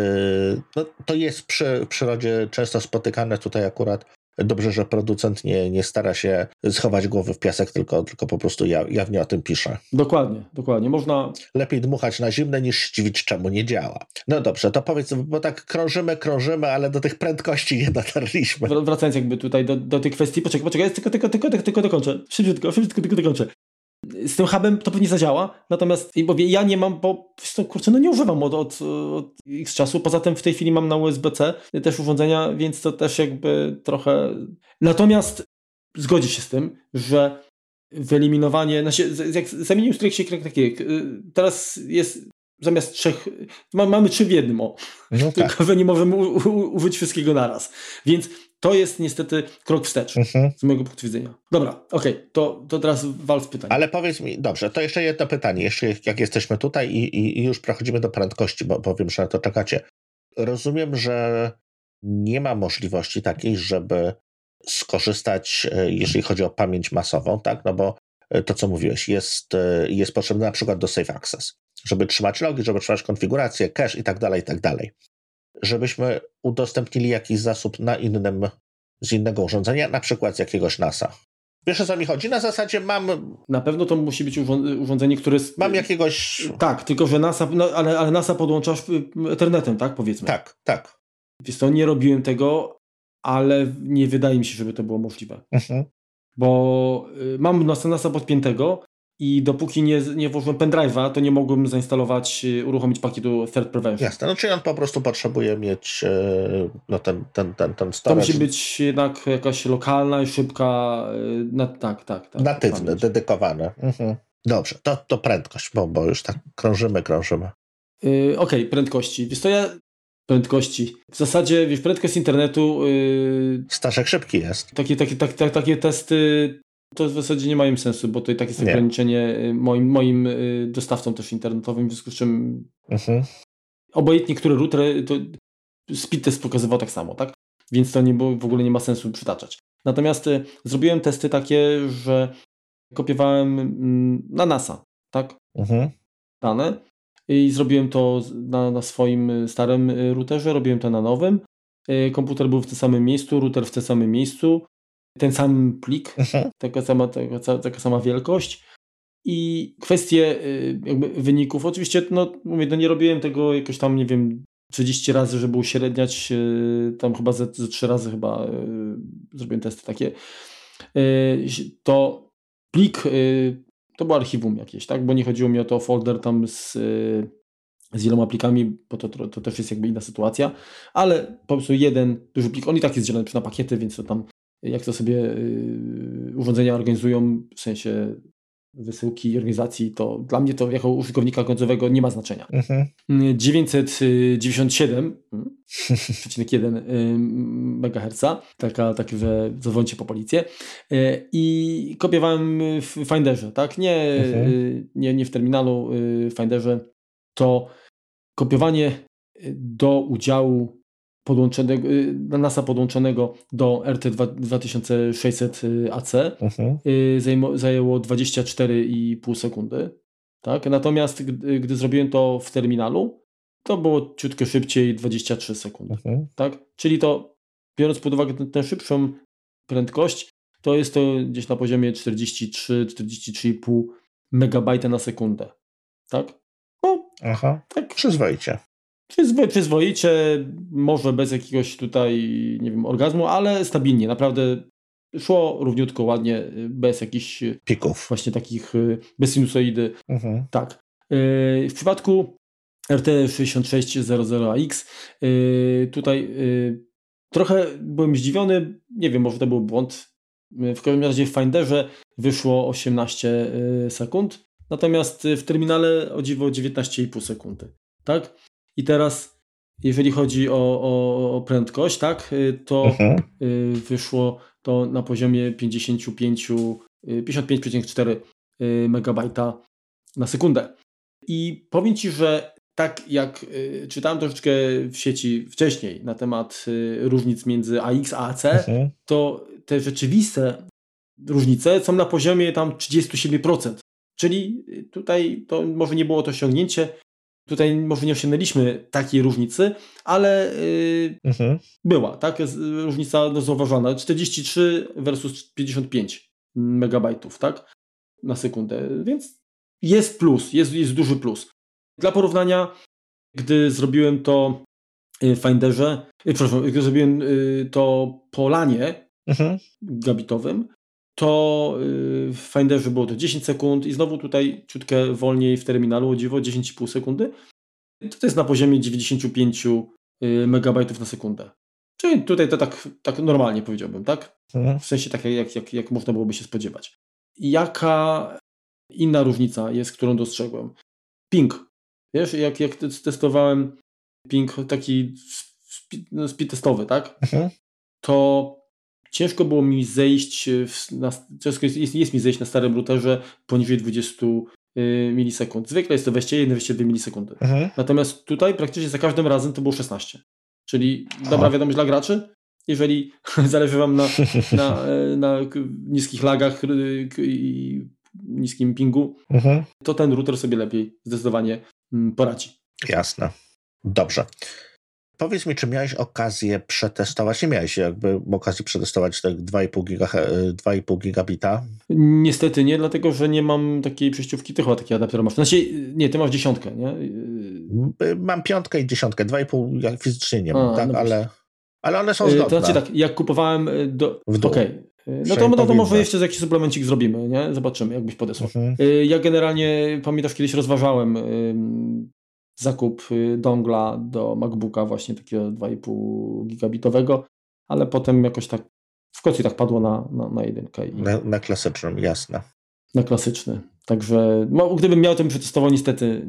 no, to jest przy, w przyrodzie często spotykane tutaj akurat Dobrze, że producent nie, nie stara się schować głowy w piasek, tylko, tylko po prostu jawnie o tym pisze. Dokładnie, dokładnie. Można... Lepiej dmuchać na zimne niż zdziwić, czemu nie działa. No dobrze, to powiedz, bo tak krążymy, krążymy, ale do tych prędkości nie dotarliśmy. Wracając jakby tutaj do, do tej kwestii, poczekaj, poczekaj, tylko, tylko, tylko, tylko, tylko dokończę. Szybciutko, szybciutko, tylko dokończę z tym hubem to pewnie zadziała, natomiast mówię, ja nie mam, bo kurczę, no nie używam od, od, od x czasu, poza tym w tej chwili mam na USB-C też urządzenia, więc to też jakby trochę... Natomiast zgodzi się z tym, że wyeliminowanie, znaczy jak zamienił stryk się takie, teraz jest zamiast trzech, mamy trzy w jednym, o. No tylko tak. że nie możemy użyć wszystkiego naraz. Więc to jest niestety krok wstecz mhm. z mojego punktu widzenia. Dobra, okej, okay, to, to teraz wal z pytań. Ale powiedz mi, dobrze, to jeszcze jedno pytanie, jeszcze jak jesteśmy tutaj i, i, i już przechodzimy do prędkości, bo powiem, że na to czekacie. Rozumiem, że nie ma możliwości takiej, żeby skorzystać, e, jeżeli chodzi o pamięć masową, tak? No bo e, to, co mówiłeś, jest, e, jest potrzebne na przykład do Safe Access, żeby trzymać logi, żeby trzymać konfigurację, cache i tak dalej, i tak dalej żebyśmy udostępnili jakiś zasób na innym, z innego urządzenia, na przykład z jakiegoś NASA. Wiesz o co mi chodzi? Na zasadzie mam. Na pewno to musi być urządzenie, które. Mam jakiegoś. Tak, tylko że NASA. No, ale, ale NASA podłączasz Ethernetem, tak? Powiedzmy. Tak, tak. Wiesz to nie robiłem tego, ale nie wydaje mi się, żeby to było możliwe. Mhm. Bo y, mam NASA podpiętego i dopóki nie, nie włożyłem pendrive'a, to nie mogłem zainstalować, y, uruchomić pakietu Third Prevention. Jasne, no czyli on po prostu potrzebuje mieć e, no, ten, ten, ten, ten storage. To musi być jednak jakaś lokalna i szybka, y, na, tak, tak. tak Natywny, dedykowany. Mhm. Dobrze, to, to prędkość, bo, bo już tak krążymy, krążymy. Yy, Okej, okay, prędkości. Wiesz to ja prędkości. W zasadzie, wiesz, prędkość internetu... Yy, Staszek szybki jest. Takie, takie, tak, tak, takie testy to w zasadzie nie mają sensu, bo to i tak jest nie. ograniczenie y, moim, moim y, dostawcom też internetowym, w związku z czym mhm. obojętnie który router, to speed test pokazywał tak samo, tak? Więc to nie było, w ogóle nie ma sensu przytaczać. Natomiast y, zrobiłem testy takie, że kopiowałem mm, na NASA, tak? Mhm. Dane i zrobiłem to na, na swoim starym routerze, robiłem to na nowym. Komputer był w tym samym miejscu, router w tym samym miejscu ten sam plik, mhm. taka, sama, taka, taka sama wielkość. I kwestie y, jakby wyników, oczywiście, no mówię, no nie robiłem tego jakoś tam, nie wiem, 30 razy, żeby uśredniać, y, tam chyba ze, ze 3 razy chyba y, zrobiłem testy takie. To plik to było archiwum jakieś, tak? Bo nie chodziło mi o to folder tam z, z wieloma plikami, bo to, to, to, też jest jakby inna sytuacja, ale po prostu jeden duży plik, on i tak jest dzielony na pakiety, więc to tam jak to sobie y, urządzenia organizują, w sensie wysyłki i organizacji, to dla mnie to jako użytkownika końcowego nie ma znaczenia. Mhm. 997,1 (laughs) MHz, taka, tak, że zadzwońcie po policję. Y, I kopiowałem w Finderze, tak? Nie, mhm. Y, nie, nie w terminalu Finderze. To kopiowanie do udziału podłączonego, y, NASA podłączonego do RT2600AC mhm. Y, zajęło 24,5 sekundy. Tak? Natomiast gdy, gdy, zrobiłem to w terminalu, to było ciutkę szybciej 23 sekundy. Mhm. Tak? Czyli to, biorąc pod uwagę tę szybszą prędkość, to jest to gdzieś na poziomie 43-43,5 megabajta na sekundę. Tak? No, Aha, tak. Przyzwoicie. Przyzwoicie, może bez jakiegoś tutaj, nie wiem, orgazmu, ale stabilnie, naprawdę szło równiutko, ładnie, bez jakichś pików. Właśnie takich, bez sinusoidy. Mhm. Tak. Y, w przypadku RT6600AX y, tutaj y, trochę byłem zdziwiony, nie wiem, może to był błąd. W każdym razie w Finderze wyszło 18 sekund, natomiast w terminale o dziwo 19,5 sekundy. Tak? I teraz, jeżeli chodzi o, o, o prędkość, tak, y, to mhm. Y, wyszło to na poziomie 55, 55,4 y, MB na sekundę. I powiem Ci, że tak jak czytałem troszeczkę w sieci wcześniej na temat różnic między AX a AC, mhm. to te rzeczywiste różnice są na poziomie tam 37%. Czyli tutaj to może nie było to osiągnięcie, Tutaj może nie osiągnęliśmy takiej różnicy, ale yy, mhm. była, tak? Jest różnica no, zauważona. 43 versus 55 megabajtów, tak? Na sekundę. Więc jest plus, jest, jest duży plus. Dla porównania, gdy zrobiłem to w Finderze, yy, przepraszam, gdy zrobiłem to po lanie mhm. gabitowym, to y, w Finderze było to 10 sekund i znowu tutaj ciutkę wolniej w terminalu, o dziwo 10,5 sekundy. To jest na poziomie 95 y, megabajtów na sekundę. Czyli tutaj to tak, tak normalnie powiedziałbym, tak? Mhm. W sensie tak jak, jak, jak można byłoby się spodziewać. Jaka inna różnica jest, którą dostrzegłem? Ping. Wiesz, jak, jak testowałem ping taki speed, speed testowy, tak? Mhm. To ciężko było mi zejść, w, na, ciężko jest, jest, jest, mi zejść na starym routerze poniżej 20 y, milisekund. Zwykle jest to 21-22 milisekundy. Mhm. Natomiast tutaj praktycznie za każdym razem to było 16. Czyli Aha. dobra wiadomość dla graczy, jeżeli (laughs) zależy Wam na, na, e, na niskich lagach i niskim pingu, mhm. to ten router sobie lepiej zdecydowanie mm, poradzi. Jasne. Dobrze. Powiedz mi, czy miałeś okazję przetestować, nie miałeś jakby okazji przetestować te 2,5, giga, 2,5 gigabita? Niestety nie, dlatego że nie mam takiej przejściówki, ty chyba taki adapter masz. Znaczy, nie, ty masz dziesiątkę, nie? Mam piątkę i dziesiątkę, 2,5 ja fizycznie nie mam, A, tak, no ale... Ale one są zgodne. To znaczy tak, jak kupowałem do... W dół. Okay. No to, no to może jeszcze jakiś suplemencik zrobimy, nie? Zobaczymy, jakbyś podesłał. Mhm. Ja generalnie, pamiętasz, kiedyś rozważałem zakup y, dongla do MacBooka właśnie takiego 2,5 gigabitowego, ale potem jakoś tak w końcu tak padło na, na, na jedynkę. I... Na, na klasycznym, jasne. Na klasyczny. Także no, gdybym miał, to bym przetestował, niestety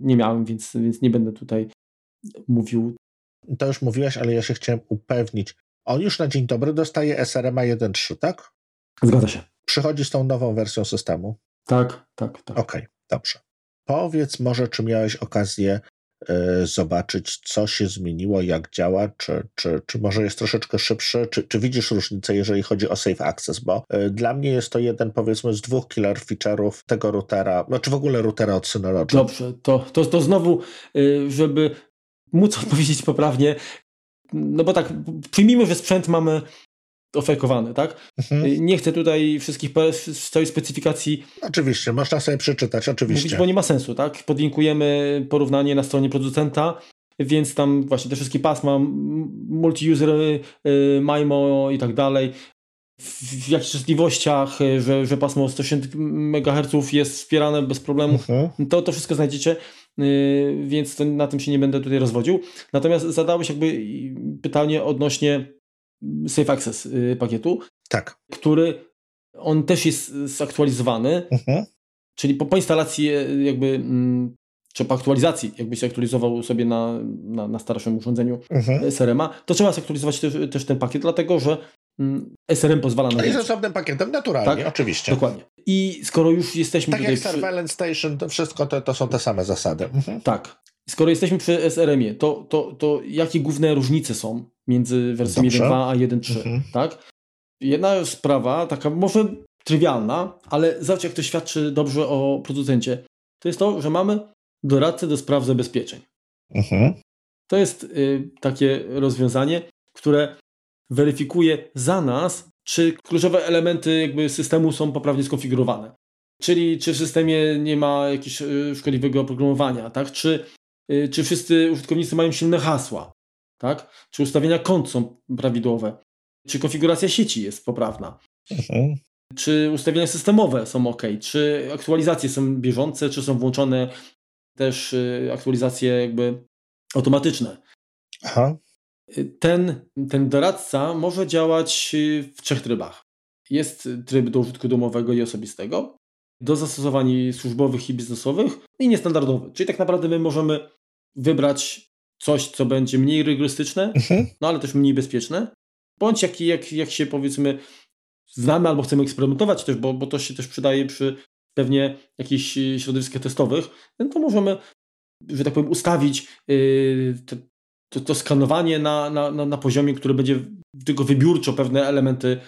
nie miałem, więc, więc nie będę tutaj mówił. To już mówiłeś, ale ja się chciałem upewnić. On już na dzień dobry dostaje SRMA 1.3, tak? Zgadza się. Przychodzi z tą nową wersją systemu? Tak, tak, tak. Okej, okay, dobrze. Powiedz może, czy miałeś okazję y, zobaczyć, co się zmieniło, jak działa, czy, czy, czy może jest troszeczkę szybszy, czy, czy widzisz różnicę, jeżeli chodzi o Safe Access, bo y, dla mnie jest to jeden, powiedzmy, z dwóch killer feature'ów tego routera, znaczy w ogóle routera od Synology. Dobrze, to, to, to znowu, y, żeby móc odpowiedzieć poprawnie, no bo tak, przyjmijmy, że sprzęt mamy ofekowany, tak? Mhm. Y, nie chcę tutaj wszystkich z całej specyfikacji. Oczywiście, można sobie przeczytać, oczywiście. Mówić, bo nie ma sensu, tak? Podlinkujemy porównanie na stronie producenta, więc tam właśnie te wszystkie pasma, multi-user, y, MIMO i tak dalej. W, jakichś częstotliwościach, y, że, że pasmo 160 MHz jest wspierane bez problemu, mhm. to, to wszystko znajdziecie, więc na tym się nie będę tutaj rozwodził. Natomiast zadałeś jakby pytanie odnośnie Safe Access y, pakietu. Tak. Który on też jest zaktualizowany, mhm. czyli po, po instalacji y, jakby mm, czy po aktualizacji, jakbyś aktualizował sobie na, na, na starszym urządzeniu mhm. Y, SRM-a, to trzeba zaktualizować też, też ten pakiet, dlatego że mm, SRM pozwala na. Jest osobnym pakietem, naturalnie, tak? oczywiście. Dokładnie. I skoro już jesteśmy. Tak jak Surveillance przy... Station, to wszystko to, to są te same zasady. Mhm. Tak. Skoro jesteśmy przy SRM-ie, to, to, to jakie główne różnice są między wersją 1.2 a 1.3, mhm. tak? Jedna sprawa, taka może trywialna, ale zobacz jak to świadczy dobrze o producencie. To jest to, że mamy doradcę do spraw zabezpieczeń. Mhm. To jest y, takie rozwiązanie, które weryfikuje za nas, czy kluczowe elementy jakby systemu są poprawnie skonfigurowane. Czyli czy w systemie nie ma jakiegoś y, szkodliwego oprogramowania, tak? Czy czy wszyscy użytkownicy mają silne hasła, tak? Czy ustawienia kont są prawidłowe, czy konfiguracja sieci jest poprawna, mhm. czy ustawienia systemowe są ok, czy aktualizacje są bieżące, czy są włączone też y, aktualizacje jakby automatyczne. Aha. Y, ten, ten doradca może działać w trzech trybach. Jest tryb do użytku domowego i osobistego, do zastosowań służbowych i biznesowych i niestandardowy. Czyli tak naprawdę my możemy wybrać coś, co będzie mniej rygorystyczne, mhm. no ale też mniej bezpieczne, bądź jak, jak, jak się powiedzmy znamy albo chcemy eksperymentować też, bo, bo to się też przydaje przy pewnie jakichś środowiskach testowych, no to możemy, że tak powiem, ustawić yy, to, to, to, skanowanie na, na, na, na poziomie, który będzie tylko wybiórczo pewne elementy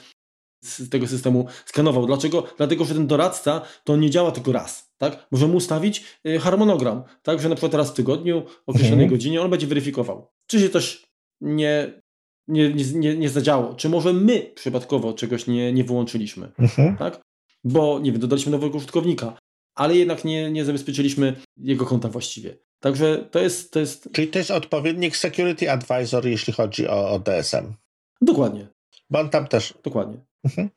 z tego systemu skanował. Dlaczego? Dlatego, że ten doradca to nie działa tylko raz. Tak? Możemy ustawić y, harmonogram, tak? że na przykład raz w tygodniu, o określonej mhm. godzinie on będzie weryfikował, czy się coś nie, nie, nie, nie zadziało, czy może my przypadkowo czegoś nie, nie wyłączyliśmy. Mhm. Tak? Bo nie wiem, dodaliśmy nowego użytkownika, ale jednak nie, nie zabezpieczyliśmy jego konta właściwie. Także to jest, to jest. Czyli to jest odpowiednik Security Advisor, jeśli chodzi o, o DSM. Dokładnie. Bo on tam też. Dokładnie. Mhm.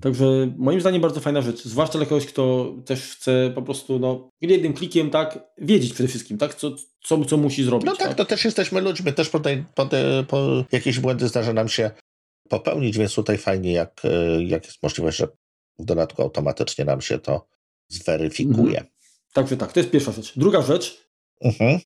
Także moim zdaniem bardzo fajna rzecz, zwłaszcza dla kogoś, kto też chce po prostu no, jednym klikiem tak wiedzieć przede wszystkim, tak, co, co, co musi zrobić. No tak, tak, to też jesteśmy ludźmi, też po, tej, po, po jakieś błędy zdarza nam się popełnić, więc tutaj fajnie, jak, jak jest możliwość, że w dodatku automatycznie nam się to zweryfikuje. Mhm. Także tak, to jest pierwsza rzecz. Druga rzecz, mhm.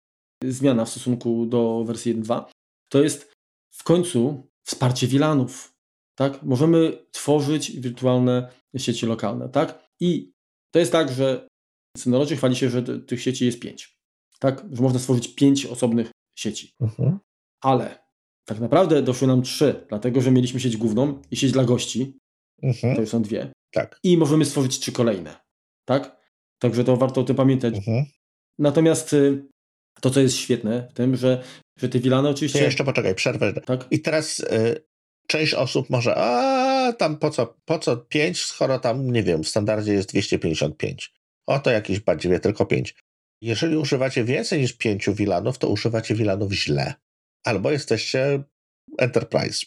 zmiana w stosunku do wersji 1.2, to jest w końcu wsparcie VLANów tak? Możemy tworzyć wirtualne sieci lokalne, tak? I to jest tak, że Synology chwali się, że tych sieci jest pięć, tak? Że można stworzyć pięć osobnych sieci. Mhm. Ale tak naprawdę doszły nam trzy, dlatego że mieliśmy sieć główną i sieć dla gości. Mhm. To już są dwie. Tak. I możemy stworzyć trzy kolejne, tak? Także to warto o tym pamiętać. Mhm. Natomiast y, to, co jest świetne w tym, że, że te wilany oczywiście... To jeszcze poczekaj, przerwę. Tak? I teraz y, część osób może, a tam po co, po co 5, skoro tam, nie wiem, w standardzie jest 255. Oto jakieś badziewie, tylko 5. Jeżeli używacie więcej niż 5 wilanów, to używacie wilanów źle. Albo jesteście Enterprise.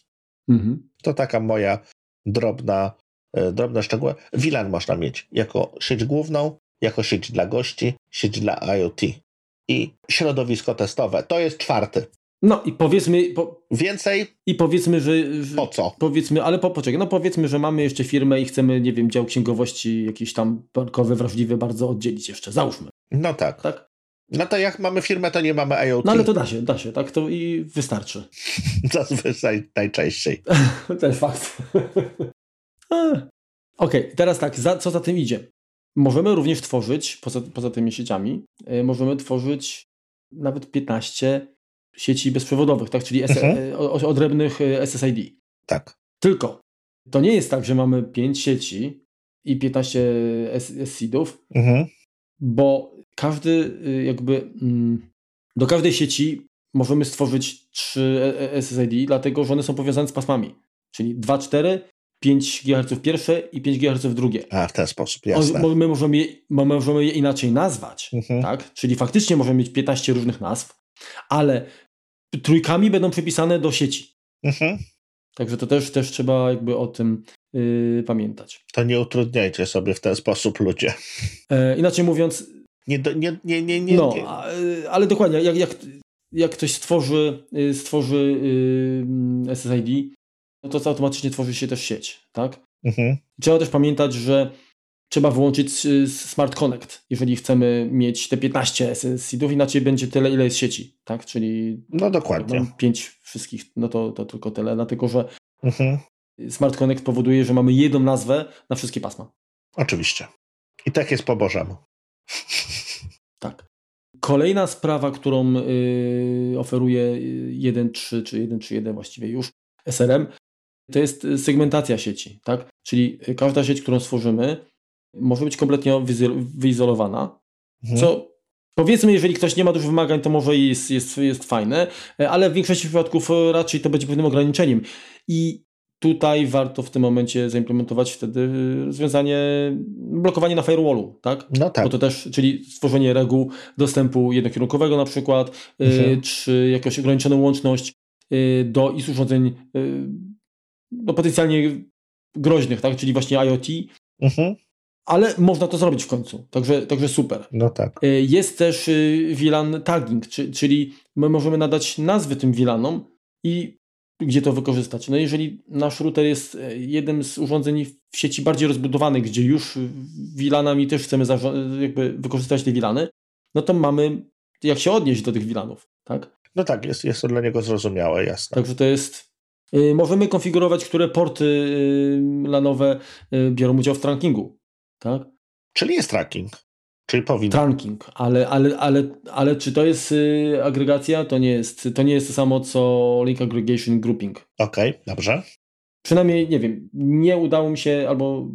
Mhm. To taka moja drobna, e, drobna szczegóły. VLAN można mieć jako sieć główną, jako sieć dla gości, sieć dla IoT i środowisko testowe. To jest czwarty. No i powiedzmy. Po, Więcej? I powiedzmy, że, że. Po co? Powiedzmy, ale po, poczekaj, no powiedzmy, że mamy jeszcze firmę i chcemy, nie wiem, dział księgowości jakiś tam bankowy, wrażliwy bardzo oddzielić jeszcze. Załóżmy. No tak. Tak? No to jak mamy firmę, to nie mamy IoT. No ale to da się, da się, tak? To i wystarczy. (laughs) Zazwyczaj najczęściej. (laughs) Też fakt. (laughs) Okej, okay, teraz tak, za, co za tym idzie? Możemy również tworzyć, poza, poza tymi sieciami, y, możemy tworzyć nawet 15 sieci bezprzewodowych, tak? czyli mhm. E, odrębnych e, SSID. Tak. Tylko to nie jest tak, że mamy 5 sieci i 15 SSIDów, mhm. bo każdy y, jakby mm, do każdej sieci możemy stworzyć 3 e, SSID, dlatego że one są powiązane z pasmami. Czyli 2, 4, 5 GHz pierwsze i 5 GHz drugie. A, w ten sposób, jasne. My możemy je, my możemy je inaczej nazwać, mhm. tak? Czyli faktycznie możemy mieć 15 różnych nazw, ale trójkami będą przypisane do sieci. Mhm. Także to też, też trzeba jakby o tym yy, pamiętać. To nie utrudniajcie sobie w ten sposób ludzie. E, inaczej mówiąc... Nie, nie, nie, nie, nie, no, y, ale dokładnie, jak, jak, jak ktoś stworzy, y, stworzy yy, SSID, no to automatycznie tworzy się też sieć, tak? Mhm. Trzeba też pamiętać, że trzeba wyłączyć y, Smart Connect, jeżeli chcemy mieć te 15 SSID-ów, inaczej będzie tyle, ile jest sieci, tak? Czyli no dokładnie. Mam 5 wszystkich, no to, to tylko tyle, dlatego że mhm. Smart Connect powoduje, że mamy jedną nazwę na wszystkie pasma. Oczywiście. I tak jest po Bożemu. Tak. Kolejna sprawa, którą y, oferuje 1.3 czy 1.3.1 właściwie już SRM, to jest segmentacja sieci, tak? Czyli każda sieć, którą stworzymy, może być kompletnie wyizolowana, mhm. co Powiedzmy, jeżeli ktoś nie ma dużo wymagań, to może jest, jest, jest fajne, ale w większości przypadków raczej to będzie pewnym ograniczeniem. I tutaj warto w tym momencie zaimplementować wtedy rozwiązanie blokowanie na firewallu, tak? No tak. Bo to też, czyli stworzenie reguł dostępu jednokierunkowego na przykład, mhm. czy jakąś ograniczoną łączność do i urządzeń y, no, potencjalnie groźnych, tak? Czyli właśnie IoT. Mhm ale można to zrobić w końcu, także, także super. No tak. Y, jest też VLAN tagging, czyli my możemy nadać nazwy tym VLANom i gdzie to wykorzystać. No jeżeli nasz router jest e, jednym z urządzeń w sieci bardziej rozbudowanych, gdzie już VLANami też chcemy jakby wykorzystać te VLAny, no to mamy jak się odnieść do tych VLANów, tak? No tak, jest, jest to dla niego zrozumiałe, jasne. Także to jest y, Możemy konfigurować, które porty y, LANowe biorą udział w trackingu tak? Czyli jest tracking. Czyli powinno. Tracking, ale, ale, ale, ale czy to jest y, agregacja? To nie jest, to nie jest to samo co link aggregation grouping. Okej, okay, dobrze. Przynajmniej, nie wiem, nie udało mi się, albo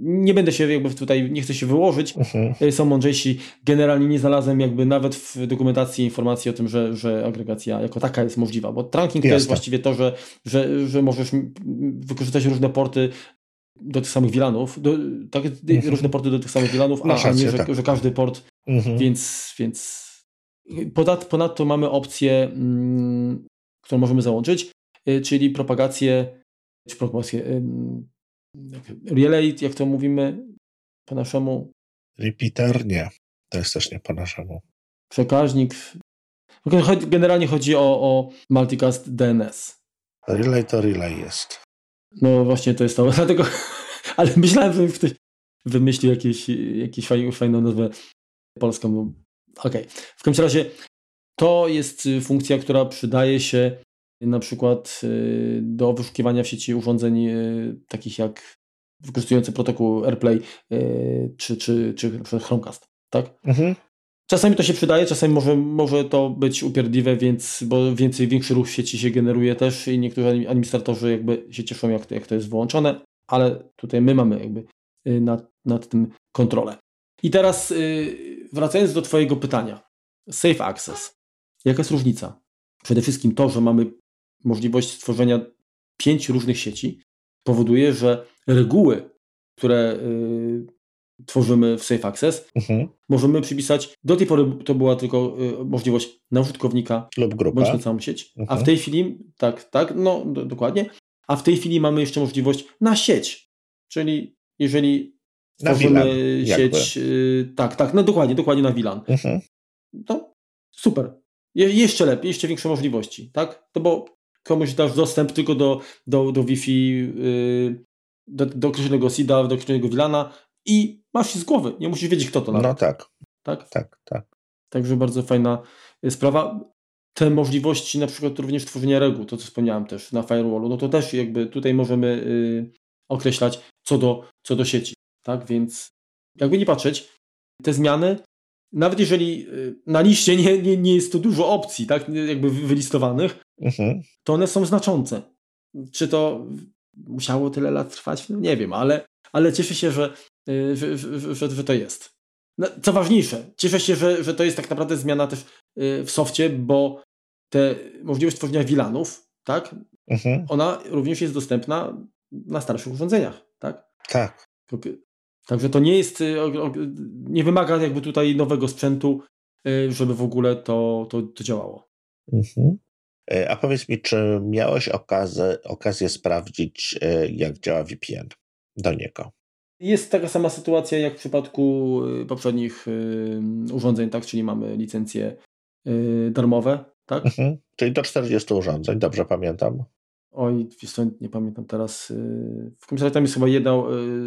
nie będę się jakby tutaj, nie chcę się wyłożyć, uh-huh. są mądrzejsi. Generalnie nie znalazłem jakby nawet w dokumentacji informacji o tym, że, że agregacja jako taka jest możliwa, bo tracking Jasne. to jest właściwie to, że, że, że możesz wykorzystać różne porty do tych samych wilanów, do, tak, różne porty do tych samych wilanów, a, a nie, że, tak. że, każdy port, mhm. więc, więc ponad, ponadto mamy opcję, mm, którą możemy załączyć, y, czyli propagację, czy propagację, y, relay, jak to mówimy po naszemu? Repeater? Nie, to jest też nie po naszemu. Przekaźnik. Generalnie chodzi o, o multicast DNS. Relay to relay jest. No właśnie to jest to, (laughs) dlatego, ale myślałem, że ktoś wymyślił jakieś, jakieś fajną, nazwę polską. Okej, okay. w każdym razie to jest y, funkcja, która przydaje się na przykład y, do wyszukiwania w sieci urządzeń y, takich jak wykorzystujące protokół AirPlay czy, czy, czy Chromecast, tak? Mhm. Czasami to się przydaje, czasami może, może to być upierdliwe, więc, bo więcej, większy ruch sieci się generuje też i niektórzy administratorzy jakby się cieszą, jak to, jak to jest wyłączone, ale tutaj my mamy jakby y, nad, nad tym kontrolę. I teraz y, wracając do Twojego pytania. Safe Access. Jaka jest różnica? Przede wszystkim to, że mamy możliwość stworzenia pięciu różnych sieci, powoduje, że reguły, które y, tworzymy w Safe Access, mhm. możemy przypisać, do tej pory to była tylko y, możliwość na użytkownika lub grupę, bądź na całą sieć, mhm. a w mhm. tej chwili, tak, tak, no do, dokładnie, a w tej chwili mamy jeszcze możliwość na sieć, czyli jeżeli tworzymy sieć, y, tak, tak, no dokładnie, dokładnie na VLAN, mhm. no super, Je, jeszcze lepiej, jeszcze większe możliwości, tak, no bo komuś dasz dostęp tylko do, do, do Wi-Fi, yy, do, do określonego SIDA, do określonego VLANa i masz z głowy, nie musisz wiedzieć kto to nawet. No tak. Tak? Tak, tak. Także bardzo fajna y, sprawa. Te możliwości na przykład również tworzenia reguł, to co wspomniałem też na firewallu, no to też jakby tutaj możemy y, określać co do, co do sieci, tak, więc jakby nie patrzeć, te zmiany, nawet jeżeli y, na liście nie, nie, nie jest to dużo opcji, tak, jakby wylistowanych, mhm. to one są znaczące. Czy to musiało tyle lat trwać? No nie wiem, ale, ale cieszę się, że, y, że, że, że, że to jest. No, co ważniejsze, cieszę się, że, że to jest tak naprawdę zmiana też y, w softie, bo te możliwość tworzenia wilanów, tak, mhm. ona również jest dostępna na starszych urządzeniach, tak? Tak. Także to nie jest, y, nie wymaga jakby tutaj nowego sprzętu, żeby w ogóle to, to, to działało. Mhm. E, a powiedz mi, czy miałeś okazję, okazję sprawdzić, e, jak działa VPN do niego? Jest taka sama sytuacja jak w przypadku e, poprzednich urządzeń, tak? Czyli mamy licencje darmowe, tak? Mhm. Czyli do 40 urządzeń, dobrze pamiętam. Oj, nie pamiętam teraz. W komisji tam jest chyba jedna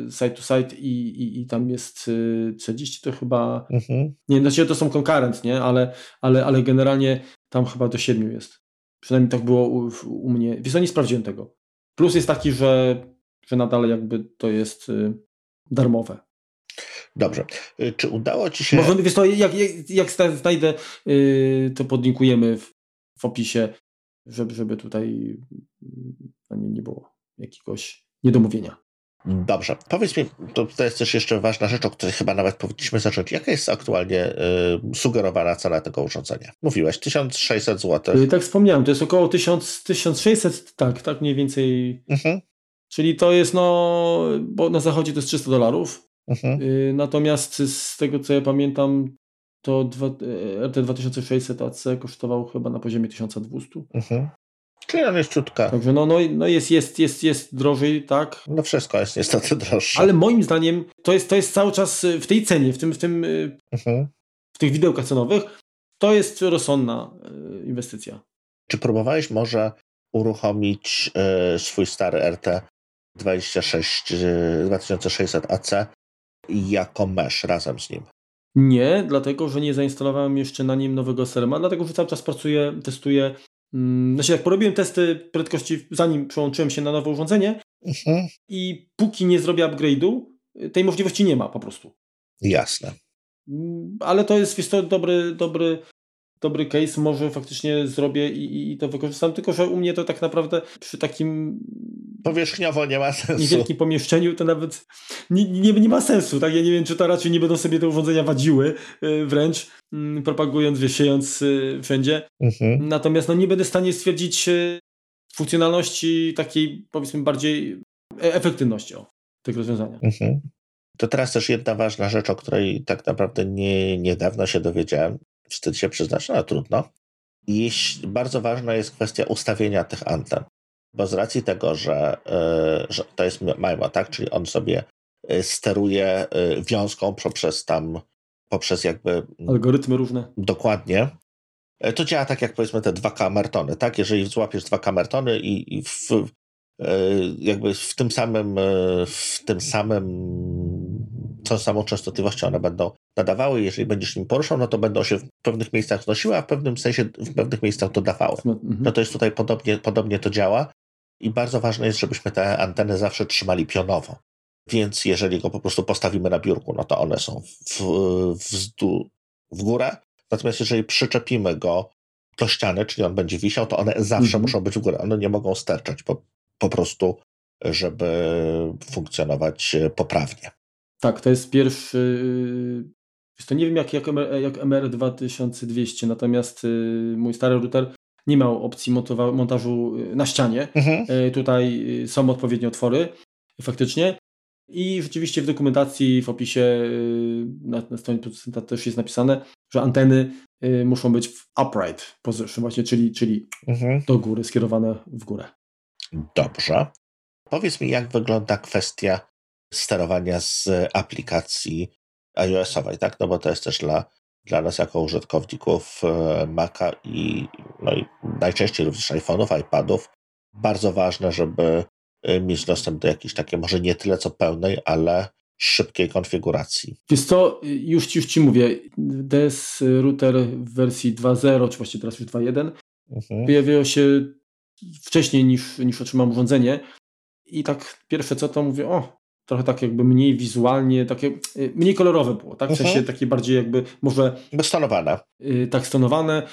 site to site i, i, i tam jest 40 to chyba. Mhm. Nie, znaczy to są konkurent, nie? Ale, ale, ale generalnie tam chyba do 7 jest. Przynajmniej tak było u, u mnie. Wiesz, nie sprawdziłem tego. Plus jest taki, że, że nadal jakby to jest y, darmowe. Dobrze. Y, czy udało Ci się... Może, wiesz, to jak, jak, jak znajdę, y, to podlinkujemy w, w opisie, żeby, żeby tutaj y, nie, nie było jakiegoś niedomówienia. Dobrze. Powiedz mi, to, to jest też jeszcze ważna rzecz, o której chyba nawet powinniśmy zacząć. Jaka jest aktualnie y, sugerowana cena tego urządzenia? Mówiłeś 1600 zł. Y, tak wspomniałem, to jest około 1000, 1600, tak, tak mniej więcej. Mhm. Czyli to jest, no, bo na zachodzie to jest 300 dolarów. Mhm. Y, natomiast z tego co ja pamiętam, to y, RT 2600 AC kosztował chyba na poziomie 1200. Mhm. Czyli on jest ciutka. Także no, no, no jest, jest, jest, jest drożej, tak? No wszystko jest niestety droższe. Ale moim zdaniem to jest, to jest cały czas y, w tej cenie, w tym, w tym y, mhm. w tych widełkach cenowych, to jest rozsądna y, inwestycja. Czy próbowałeś może uruchomić swój stary RT 26 2600 AC jako mesh razem z nim? Nie, dlatego że nie zainstalowałem jeszcze na nim nowego serma, dlatego że cały czas pracuję, testuję Mm, znaczy, jak porobiłem testy prędkości, zanim przełączyłem się na nowe urządzenie mhm. i póki nie zrobię upgrade'u, tej możliwości nie ma po prostu. Jasne. Mm, ale to jest, jest to dobry, dobry, dobry case, może faktycznie zrobię i, i to wykorzystam, tylko że u mnie to tak naprawdę przy takim powierzchniowo nie ma sensu. Niewielkim pomieszczeniu to nawet nie, nie, nie, ma sensu, tak? Ja nie wiem, czy to raczej nie będą sobie te urządzenia wadziły y, wręcz, mm, propagując, wiesiejąc y, wszędzie. Mhm. Natomiast no, nie będę w stanie stwierdzić y, funkcjonalności takiej, powiedzmy, bardziej e, efektywności o, tych rozwiązania. Mhm. To teraz też jedna ważna rzecz, o której tak naprawdę nie, niedawno się dowiedziałem. Wstyd się przyznać, no trudno. I bardzo ważna jest kwestia ustawienia tych anten bo z racji tego, że, e, że to jest MIMO, tak, czyli on sobie e, steruje e, wiązką poprzez tam, poprzez jakby... Algorytmy różne. Dokładnie. To działa tak jak powiedzmy te dwa kamertony, tak? Jeżeli złapiesz dwa kamertony i, i w, jakby w tym samym, w tym samym, tą samą częstotliwością one będą nadawały, jeżeli będziesz nim poruszał, no to będą się w pewnych miejscach znosiły, a w pewnym sensie w pewnych miejscach dodawały. Mhm. No to jest tutaj podobnie, podobnie to działa i bardzo ważne jest, żebyśmy te anteny zawsze trzymali pionowo. Więc jeżeli go po prostu postawimy na biurku, no to one są w, w, w górę. Natomiast jeżeli przyczepimy go do ściany, czyli on będzie wisiał, to one zawsze mhm. muszą być w górę. One nie mogą sterczać po, po prostu, żeby funkcjonować poprawnie. Tak, to jest pierwszy. To nie wiem jak, jak, jak MR 2200, natomiast y, mój stary router nie miał opcji montażu y, na ścianie. Mhm. Y, tutaj są odpowiednie otwory, faktycznie. I rzeczywiście w dokumentacji, w opisie na, na stronie producenta też jest napisane, że anteny muszą być w upright position, właśnie, czyli, czyli mhm. do góry, skierowane w górę. Dobrze. Powiedz mi, jak wygląda kwestia sterowania z aplikacji iOS-owej, tak? No bo to jest też dla, dla nas jako użytkowników e, Maca i, no i najczęściej również iPhone'ów, iPadów bardzo ważne, żeby e, mieć dostęp do jakiejś takiej, może nie tyle co pełnej, ale szybkiej konfiguracji. Wiesz co, już, już Ci mówię, DES router w wersji 2.0, czy właściwie teraz już 2.1, mhm. pojawiło się wcześniej niż, niż otrzymałem urządzenie i tak pierwsze co to mówię, o, trochę tak jakby mniej wizualnie, takie y, mniej kolorowe było, tak? W sensie mhm. takie bardziej jakby może... Stonowane. Yy, tak, stonowane,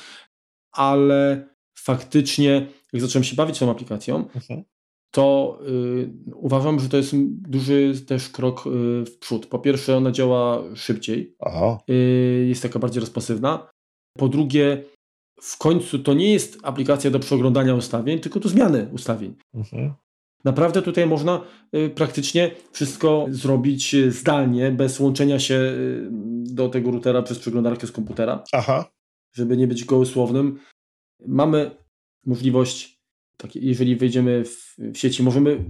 ale faktycznie jak zacząłem się bawić tą aplikacją, mhm. to yy, uważam, że to jest duży też krok yy, w przód. Po pierwsze ona działa szybciej, y, jest taka bardziej responsywna. Po drugie w końcu to nie jest aplikacja do przeglądania ustawień, tylko do zmiany ustawień. Mhm. Naprawdę tutaj można y, praktycznie wszystko zrobić y, zdalnie, bez łączenia się y, do tego routera przez przeglądarkę z komputera. Aha. Żeby nie być gołosłownym. Mamy możliwość, tak, jeżeli wejdziemy w, w sieci, możemy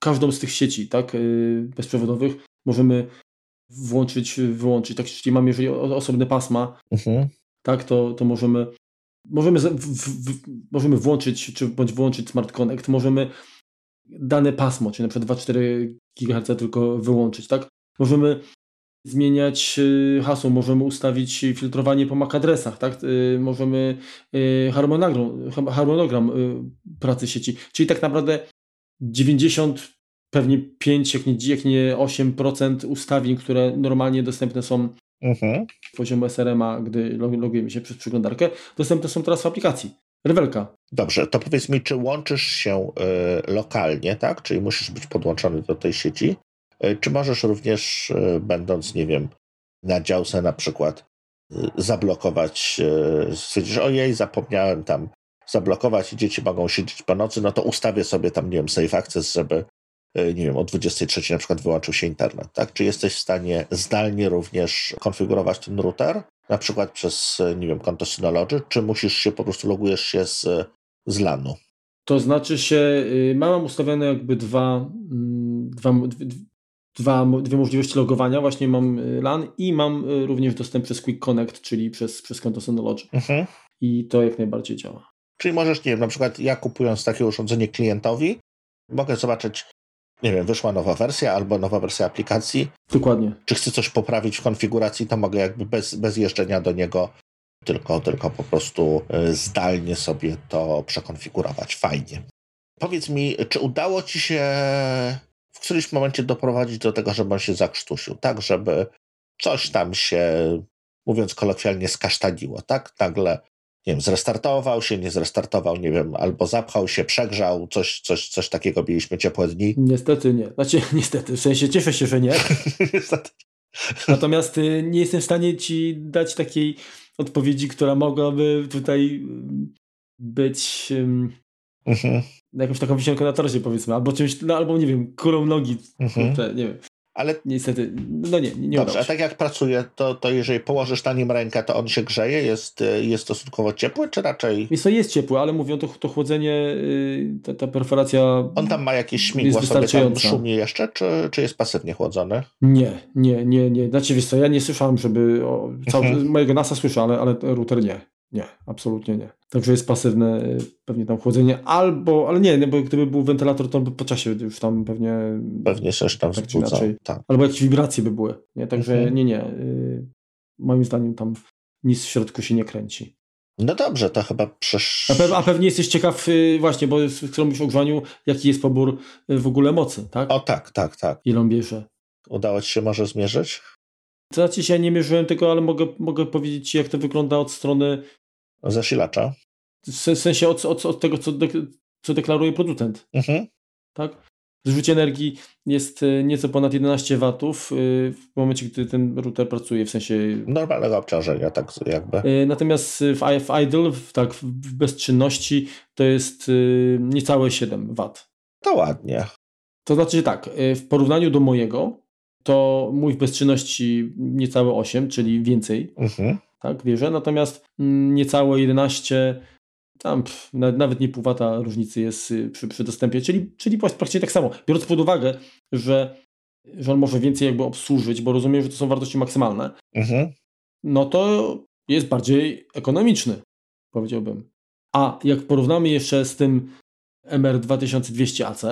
każdą z tych sieci, tak, bezprzewodowych, możemy włączyć, wyłączyć. Tak, jeśli mamy jeżeli osobne pasma, mhm. tak, to, to możemy możemy, w, w, możemy włączyć, czy bądź wyłączyć Smart Connect, możemy dane pasmo, czyli na przykład 2,4 GHz tylko wyłączyć, tak? Możemy zmieniać y, hasło, możemy ustawić filtrowanie po MAC adresach, tak? Y, możemy y, harmonogram, harmonogram pracy sieci, czyli tak naprawdę 90 pewnie 5, jak nie, jak nie 8% ustawień, które normalnie dostępne są mhm. poziomu SRM-a, gdy logujemy się przez przeglądarkę, dostępne są teraz w aplikacji. Rewelka. Dobrze, to powiedz mi, czy łączysz się y, lokalnie, tak? Czyli musisz być podłączony do tej sieci? Y, czy możesz również, y, będąc, nie wiem, na działce na przykład, zablokować, stwierdzisz, ojej, zapomniałem tam zablokować i dzieci mogą siedzieć po nocy, no to ustawię sobie tam, nie wiem, safe access, żeby, nie wiem, o 23 na przykład wyłączył się internet, tak? Czy jesteś w stanie zdalnie również konfigurować ten router? na przykład przez, nie wiem, konto Synology, czy musisz się, po prostu logujesz się z, z LANu? To znaczy się, y, mam ustawione jakby dwa, mm, dwa, dwa, dwie możliwości logowania. Właśnie mam y, LAN i mam y, również dostęp przez Quick Connect, czyli przez, przez konto Synology. Mhm. I to jak najbardziej działa. Czyli możesz, nie wiem, na przykład ja kupując takie urządzenie klientowi, mogę zobaczyć, nie wiem, wyszła nowa wersja albo nowa wersja aplikacji. Dokładnie. Czy chcę coś poprawić w konfiguracji, to mogę jakby bez, bez jeżdżenia do niego, tylko, tylko po prostu e, zdalnie sobie to przekonfigurować. Fajnie. Powiedz mi, czy udało ci się w którymś momencie doprowadzić do tego, żeby on się zakrztusił, tak, żeby coś tam się, mówiąc kolokwialnie, skasztaniło, tak? Nagle nie wiem, zrestartował się, nie zrestartował, nie wiem, albo zapchał się, przegrzał, coś, coś, coś takiego mieliśmy ciepłe dni? Niestety nie. Znaczy, (laughs) niestety, w sensie cieszę się, że nie. (laughs) niestety. Natomiast y, nie jestem w stanie ci dać takiej odpowiedzi, która mogłaby tutaj być mhm. jakąś taką wisienką na torcie, powiedzmy, albo czymś, no, albo nie wiem, kulą nogi, mhm. nie wiem. Ale niestety, no nie, nie Dobrze, a tak jak pracuje, to, to jeżeli położysz na nim rękę, to on się grzeje? Jest, jest stosunkowo ciepły, czy raczej? Jest, to jest ciepły, ale mówią, to, to chłodzenie, y, ta, ta perforacja On tam ma jakieś śmigło sobie tam szumi jeszcze, czy, czy jest pasywnie chłodzony? Nie, nie, nie, nie. Znaczy wiesz co, ja nie słyszałem, żeby, o, (laughs) mhm. mojego NASA słyszę, ale, ale router nie. Nie, absolutnie nie. Także jest pasywne y, pewnie tam chłodzenie, albo, ale nie, nie, bo gdyby był wentylator, to by po czasie już tam pewnie... Pewnie coś tam tak. Tak. Albo jakieś wibracje by były, nie? Także mhm. nie, nie. Y, moim zdaniem tam nic w środku się nie kręci. No dobrze, to chyba przesz... A, pe a pewnie jesteś ciekaw y, właśnie, bo chcę mówić o ogrzaniu, jaki jest pobór w ogóle mocy, tak? O tak, tak, tak. Ile on bierze. Udało ci się może zmierzyć? To znaczy się nie mierzyłem tego, ale mogę, mogę powiedzieć jak to wygląda od strony zasilacza. W sensie od, od, od tego, co, de, co deklaruje producent. Mhm. Tak? Zużycie energii jest e, nieco ponad 11 watów e, w momencie, gdy ten router pracuje, w sensie... Normalnego obciążenia, tak jakby. E, natomiast w, w idle, w, tak, w bezczynności to jest niecałe 7 wat. To ładnie. To znaczy tak, y, w porównaniu do mojego, to mój w bezczynności niecałe 8, czyli więcej, mhm. tak, wierzę, natomiast mm, niecałe 11, tam pff, nawet nie pół wata różnicy jest y, przy, przy dostępie, czyli, czyli praktycznie tak samo. Biorąc pod uwagę, że, że on może więcej jakby obsłużyć, bo rozumiem, że to są wartości maksymalne, mhm. no to jest bardziej ekonomiczny, powiedziałbym. A jak porównamy jeszcze z tym MR 2200 AC,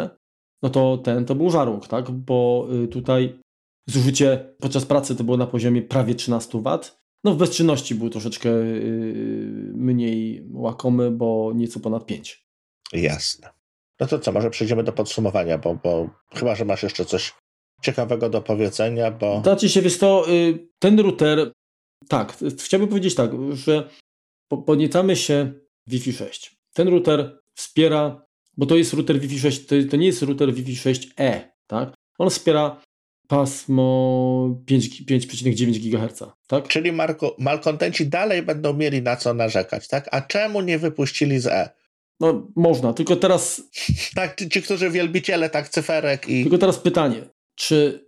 no to ten to był żarłok, tak? Bo y, tutaj zużycie podczas pracy to było na poziomie prawie 13 W. No w bezczynności był troszeczkę y, mniej łakomy, bo nieco ponad 5. Jasne. No to co, może przejdziemy do podsumowania, bo, bo chyba, że masz jeszcze coś ciekawego do powiedzenia, bo... Znaczy się, wiesz to, y, ten router, tak, chciałbym powiedzieć tak, że podniecamy się Wi-Fi 6. Ten router wspiera, bo to jest router Wi-Fi 6, to, to nie jest router Wi-Fi 6E, tak? On wspiera pasmo 5,9 GHz, tak? Czyli Marko, malkontenci dalej będą mieli na co narzekać, tak? A czemu nie wypuścili z E? No, można, tylko teraz... (laughs) tak, ci, ci, którzy wielbiciele tak cyferek i... Tylko teraz pytanie, czy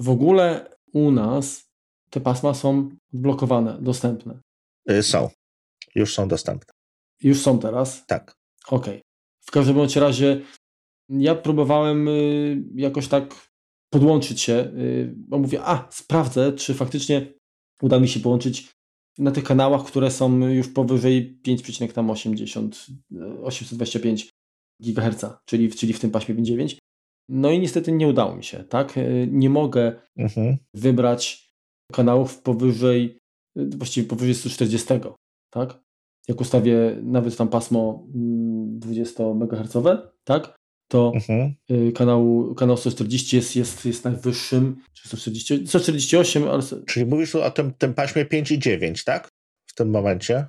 w ogóle u nas te pasma są odblokowane, dostępne? Y, są. Już są dostępne. Już są teraz? Tak. Okej. Okay. W każdym razie ja próbowałem y, jakoś tak podłączyć się, y, bo mówię, a sprawdzę, czy faktycznie uda mi się połączyć na tych kanałach, które są już powyżej 5,80 825 GHz, czyli, czyli w tym paśmie 5,9. No i niestety nie udało mi się, tak? Nie mogę mhm. wybrać kanałów powyżej, właściwie powyżej 140, tak? jak ustawię nawet tam pasmo 20 mm, MHz, tak? To mhm. Y, kanał, kanał 140 jest, jest, jest najwyższym, czy 140, 148, ale... Czyli mówisz o tym, tym paśmie 5 i 9, tak? W tym momencie?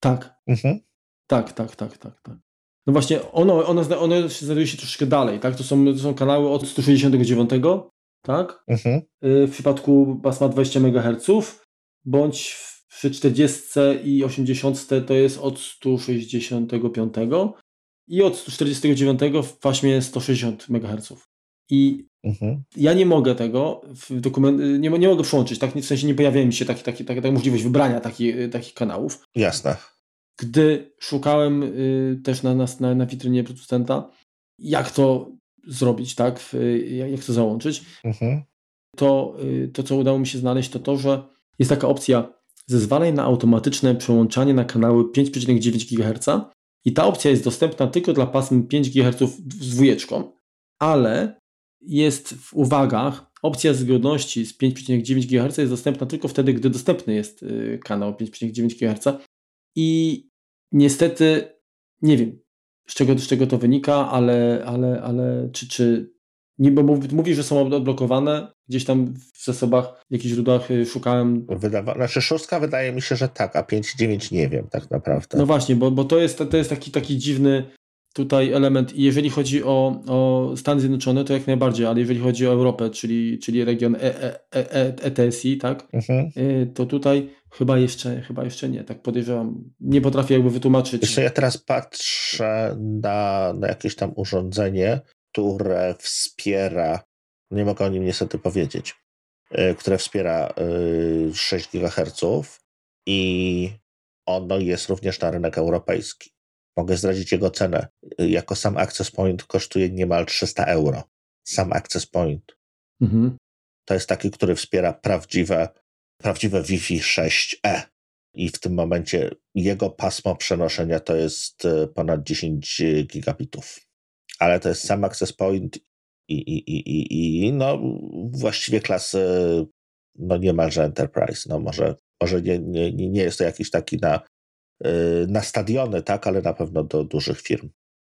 Tak. Mhm. Tak, tak, tak, tak, tak. No właśnie, ono, ono, ono znajduje się troszeczkę dalej, tak? To są, to są kanały od 169, tak? Mhm. Y, w przypadku pasma 20 MHz, bądź przy 40 i 80 to jest od 165 i od 149 w paśmie 160 MHz. I mhm. ja nie mogę tego w dokument, nie, nie mogę przyłączyć, tak? w sensie nie pojawia mi się taki, taki, taka, taka możliwość wybrania taki, takich kanałów. Jasne. Gdy szukałem y, też na, na, na witrynie producenta, jak to zrobić, tak? Jak, jak to załączyć, mhm. to, y, to co udało mi się znaleźć, to to, że jest taka opcja zezwalaj na automatyczne przełączanie na kanały 5,9 GHz i ta opcja jest dostępna tylko dla pasm 5 GHz z dwójeczką, ale jest w uwagach opcja zgodności z 5,9 GHz jest dostępna tylko wtedy, gdy dostępny jest y, kanał 5,9 GHz i niestety nie wiem, z czego, z czego to wynika, ale, ale, ale czy, czy Niby mówi, że są odblokowane, gdzieś tam w zasobach, w jakichś źródłach y, szukałem. Wydawa znaczy szóstka wydaje mi się, że tak, a 5.9 nie wiem tak naprawdę. No właśnie, bo, bo to jest, to jest taki, taki dziwny tutaj element. I jeżeli chodzi o, o Stany Zjednoczone, to jak najbardziej, ale jeżeli chodzi o Europę, czyli, czyli region ETSI, e, e, e tak, mhm. Y, to tutaj chyba jeszcze, chyba jeszcze nie, tak podejrzewam. Nie potrafię jakby wytłumaczyć. Jeszcze ja teraz patrzę na, na jakieś tam urządzenie, które wspiera, nie mogę o nim niestety powiedzieć, e, które wspiera 6 e, GHz i ono jest również na rynek europejski. Mogę zdradzić jego cenę. E, jako sam Access Point kosztuje niemal 300 euro. Sam Access Point. Mhm. To jest taki, który wspiera prawdziwe, prawdziwe Wi-Fi 6E. I w tym momencie jego pasmo przenoszenia to jest ponad 10 gigabitów ale to jest sam access point i, i, i, i, no właściwie klasy no niemalże enterprise, no może, może nie, nie, nie jest to jakiś taki na, y, na stadiony, tak, ale na pewno do dużych firm.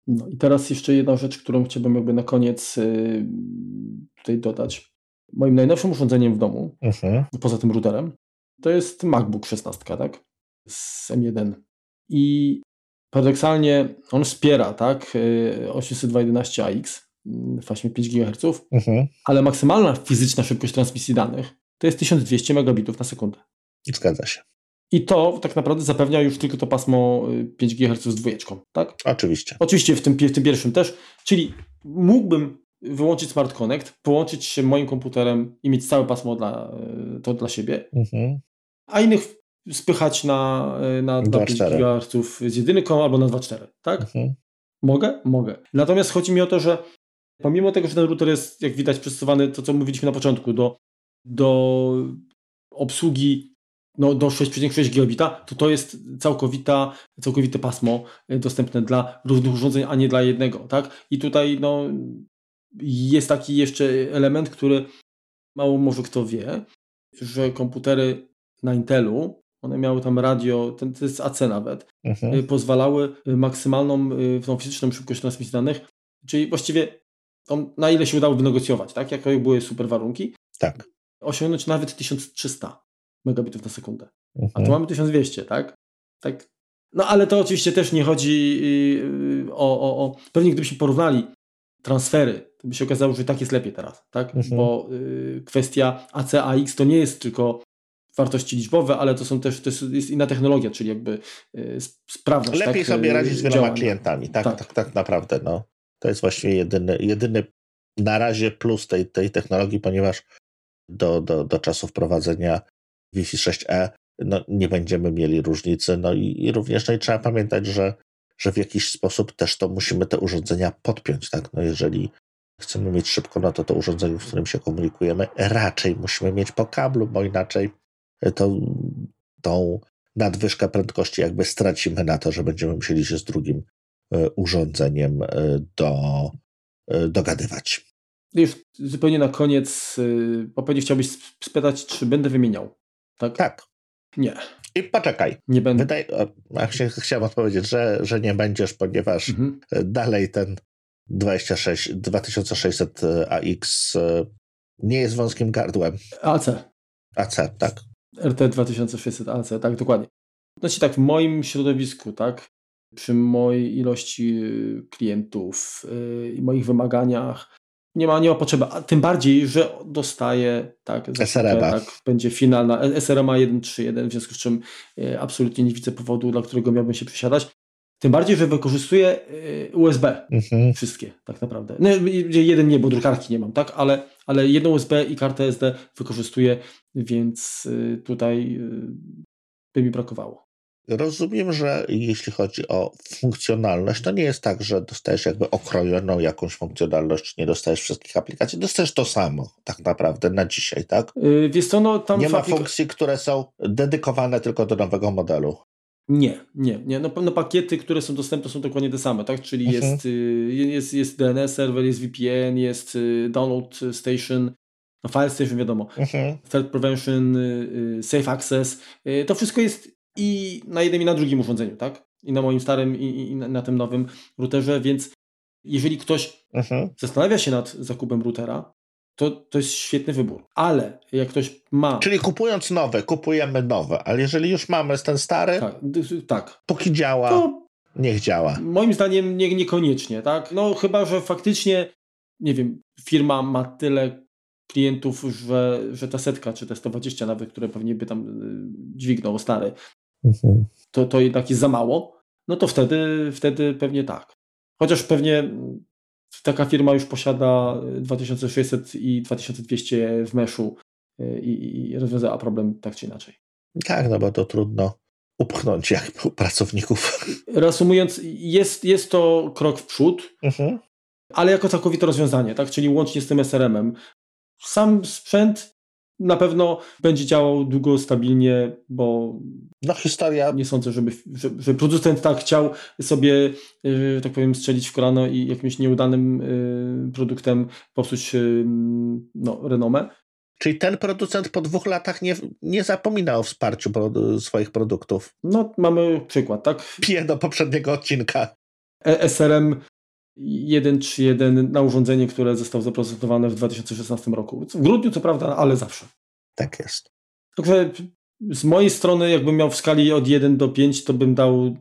No i teraz jeszcze jedna rzecz, którą chciałbym jakby na koniec y, tutaj dodać. Moim najnowszym urządzeniem w domu, mhm. poza tym routerem, to jest MacBook 16, tak? Z M1. I paradoksalnie on wspiera tak 802.11ax y, w paśmie 5 GHz, mhm. ale maksymalna fizyczna szybkość transmisji danych to jest 1200 megabitów na sekundę. Zgadza się. I to tak naprawdę zapewnia już tylko to pasmo 5 y, GHz z dwójeczką, tak? Oczywiście. Oczywiście w tym, w tym pierwszym też, czyli mógłbym wyłączyć Smart Connect, połączyć się moim komputerem i mieć całe pasmo dla, e, to dla siebie, mhm. a innych spychać na, e, na 5 GHz z jedynką albo na 2.4, tak? Mhm. Mogę? Mogę. Natomiast chodzi mi o to, że pomimo tego, że ten router jest, jak widać, przystosowany, to co mówiliśmy na początku, do, do obsługi no, do 6,6 gigabita, to to jest całkowita, całkowite pasmo e, dostępne dla różnych urządzeń, a nie dla jednego, tak? I tutaj no, jest taki jeszcze element, który mało może kto wie, że komputery na Intelu, one miały tam radio, ten, to jest AC nawet, mhm. E, pozwalały maksymalną e, tą fizyczną szybkość transmisji danych, czyli właściwie na ile się udało wynegocjować, tak? Jakie były super warunki. Tak. Osiągnąć nawet 1300 megabitów na sekundę. Mhm. A tu mhm. mamy 1200, tak? Tak. No ale to oczywiście też nie chodzi y, o, o, o... Pewnie gdybyśmy porównali transfery, to by się okazało, że tak jest lepiej teraz, tak? Mhm. Bo y, kwestia ACAX to nie jest tylko wartości liczbowe, ale to są też, to jest inna technologia, czyli jakby y, sprawność. Lepiej tak, sobie radzić z wieloma działania. klientami, tak, tak, tak, tak naprawdę, no. To jest właściwie jedyny, jedyny na razie plus tej, tej technologii, ponieważ do, do, do czasu wprowadzenia Wi-Fi 6E no, nie będziemy mieli różnicy. No i, i również no i trzeba pamiętać, że, że w jakiś sposób też to musimy te urządzenia podpiąć. Tak? No jeżeli chcemy mieć szybko, no to to urządzenie, w którym się komunikujemy, raczej musimy mieć po kablu, bo inaczej to, tą nadwyżkę prędkości jakby stracimy na to, że będziemy musieli się z drugim urządzeniem e, do, e, dogadywać. Już zupełnie na koniec, bo pewnie chciałbyś spytać, czy będę wymieniał tak? Tak. Nie. I poczekaj. Nie będę. Wydaje, chciałem odpowiedzieć, że, że nie będziesz, ponieważ mhm. dalej ten 26, 2600 AX nie jest wąskim gardłem. AC. AC, tak. RT 2600 AC, tak, dokładnie. Znaczy tak, w moim środowisku, tak, przy mojej ilości klientów y, i moich wymaganiach, nie ma, nie ma potrzeby, a tym bardziej, że dostaje tak, SRM. tak będzie finalna SRMA 1.3.1, w związku z czym e, absolutnie nie widzę powodu, dla którego miałbym się przesiadać. Tym bardziej, że wykorzystuję e, USB mhm. wszystkie tak naprawdę. No, jeden nie, bo drukarki nie mam, tak, ale, ale jedną USB i kartę SD wykorzystuję, więc e, tutaj by mi brakowało. Rozumiem, że jeśli chodzi o funkcjonalność, to nie jest tak, że dostajesz jakby okrojoną jakąś funkcjonalność, nie dostajesz wszystkich aplikacji, dostajesz to samo tak naprawdę na dzisiaj, tak? Yy, wiesz co, no tam nie ma funkcji, które są dedykowane tylko do nowego modelu. Nie, nie, nie. No, no pakiety, które są dostępne są dokładnie te same, tak? Czyli mhm. jest, y, jest, jest DNS server, jest VPN, jest y, download station, no file station wiadomo, mhm. threat prevention, y, safe access. To wszystko jest i na jednym i na drugim urządzeniu, tak? I na moim starym i, i na tym nowym routerze, więc jeżeli ktoś mhm. zastanawia się nad zakupem routera, to, to jest świetny wybór. Ale jak ktoś ma. Czyli kupując nowe, kupujemy nowe, ale jeżeli już mamy ten stary, tak, tak. póki działa, to niech działa. Moim zdaniem nie, niekoniecznie, tak? No chyba, że faktycznie, nie wiem, firma ma tyle klientów, że, że ta setka, czy te 120 nawet, które pewnie by tam y, dźwignął stary, mhm. to, to jednak jest za mało, no to wtedy, wtedy pewnie tak. Chociaż pewnie taka firma już posiada 2600 i 2200 w meszu y, i, i rozwiązała problem tak czy inaczej. Tak, no bo to trudno upchnąć jakby pracowników. Reasumując, jest, jest to krok w przód, mhm. ale jako całkowite rozwiązanie, tak? czyli łącznie z tym SRM-em. Sam sprzęt na pewno będzie działał długo, stabilnie, bo no, historia. nie sądzę, żeby, żeby, żeby producent tak chciał sobie, yy, tak powiem, strzelić w kolano i jakimś nieudanym yy, produktem popsuć yy, no, renomę. Czyli ten producent po dwóch latach nie, nie zapomina o wsparciu swoich produktów. No, mamy przykład, tak? Piję do poprzedniego odcinka. E SRM 131 na urządzenie, które zostało zaprezentowane w 2016 roku. W grudniu, co prawda, ale zawsze. Tak jest. Także z mojej strony, jakbym miał w skali od 1 do 5, to bym dał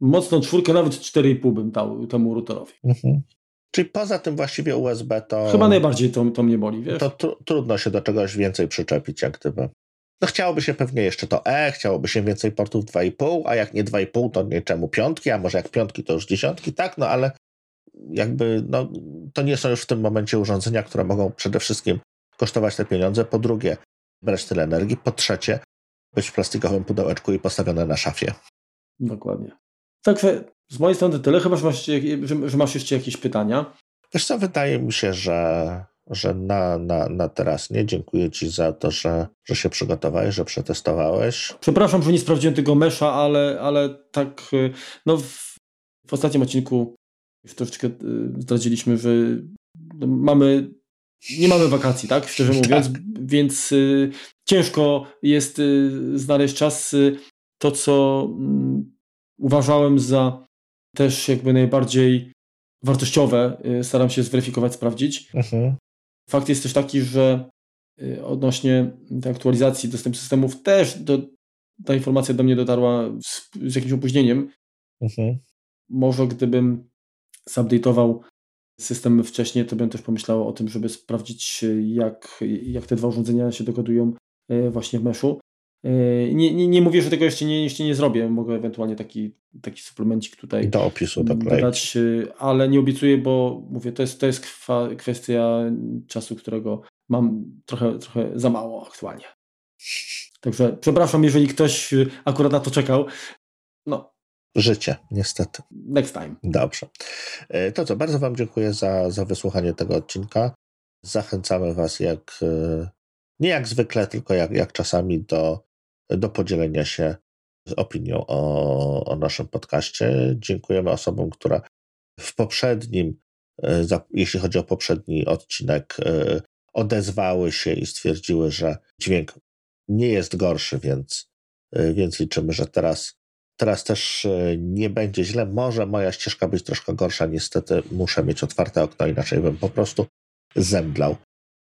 mocną czwórkę, nawet 4,5 bym dał temu routerowi. Mhm. Czyli poza tym właściwie USB to... Chyba najbardziej to, to mnie boli, wiesz? To tr trudno się do czegoś więcej przyczepić, jak gdyby. No chciałoby się pewnie jeszcze to E, chciałoby się więcej portów 2,5, a jak nie 2,5, to nie czemu piątki, a może jak piątki, to już dziesiątki, tak? No ale jakby no, to nie są już w tym momencie urządzenia, które mogą przede wszystkim kosztować te pieniądze. Po drugie, brać tyle energii. Po trzecie, być w plastikowym pudełeczku i postawione na szafie. Dokładnie. Także z mojej strony tyle. Chyba, że masz, że, że masz jeszcze jakieś pytania. Wiesz co, wydaje mi się, że, że na, na, na teraz nie. Dziękuję Ci za to, że, że się przygotowałeś, że przetestowałeś. Przepraszam, że nie sprawdziłem tego mesza, ale, ale tak no w, w ostatnim odcinku troszeczkę y, zdradziliśmy, że mamy nie mamy wakacji, tak? Szczerze (laughs) mówiąc, tak. więc y, ciężko jest y, znaleźć czas. To, co mm, uważałem za też jakby najbardziej wartościowe, staram się zweryfikować, sprawdzić. Mhm. Fakt jest też taki, że odnośnie tej aktualizacji dostępu systemów też do, ta informacja do mnie dotarła z, z jakimś opóźnieniem. Mhm. Może gdybym zupdate'ował system wcześniej, to bym też pomyślał o tym, żeby sprawdzić, jak, jak te dwa urządzenia się dogadują e, właśnie w meszu. E, nie, nie, nie mówię, że tego jeszcze nie, jeszcze nie zrobię. Mogę ewentualnie taki, taki suplemencik tutaj do opisu dodać, e, ale nie obiecuję, bo mówię, to jest, to jest kwestia czasu, którego mam trochę, trochę za mało aktualnie. Także przepraszam, jeżeli ktoś akurat na to czekał. No, Życie, niestety. Next time. Dobrze. E, to co, bardzo Wam dziękuję za, za wysłuchanie tego odcinka. Zachęcamy Was jak, e, nie jak zwykle, tylko jak, jak czasami do, do podzielenia się opinią o, o naszym podcaście. Dziękujemy osobom, które w poprzednim, e, jeśli chodzi o poprzedni odcinek, odezwały się i stwierdziły, że dźwięk nie jest gorszy, więc, więc liczymy, że teraz Teraz też e, nie będzie źle. Może moja ścieżka być troszkę gorsza. Niestety muszę mieć otwarte okno, inaczej bym po prostu zemdlał.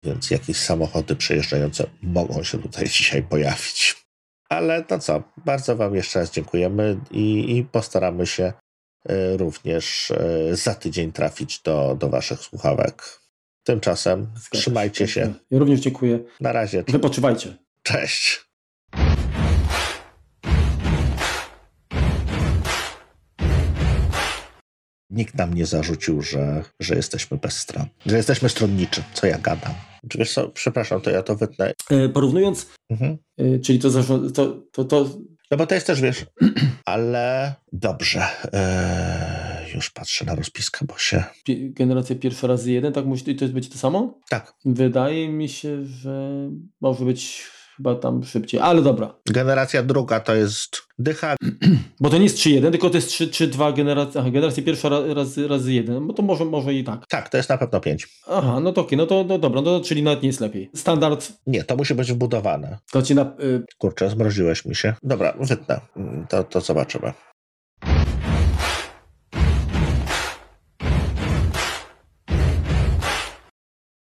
Więc jakieś samochody przejeżdżające mogą się tutaj (laughs) dzisiaj pojawić. Ale to co, bardzo Wam jeszcze raz dziękujemy i, i postaramy się e, również e, za tydzień trafić do, do Waszych słuchawek. Tymczasem Zgadza trzymajcie się. Ja również dziękuję. Na razie. Wypoczywajcie. Cześć. Nikt nam nie zarzucił, że, że jesteśmy bez stron, że jesteśmy stronniczy, co ja gadam. Wiesz co, przepraszam, to ja to wytnę. E, porównując, mhm. e, czyli to, to, to, to... No bo to jest też, wiesz, (clears throat) ale dobrze. E, już patrzę na rozpiskę, bo się... Generacja pierwsza razy jeden, tak musi to być to samo? Tak. Wydaje mi się, że może być chyba tam szybciej, ale dobra. Generacja druga to jest dycha. (clears throat) Bo to nie jest 3-1, tylko to jest 3-2 generacja, aha, generacja pierwsza razy, razy 1, bo to może, może i tak. Tak, to jest na pewno 5. Aha, no to okej, no to no dobra, no czyli nawet nie jest lepiej. Standard. Nie, to musi być wbudowane. To ci na... Y... Kurczę, zmroziłeś mi się. Dobra, wytnę. To, to zobaczymy.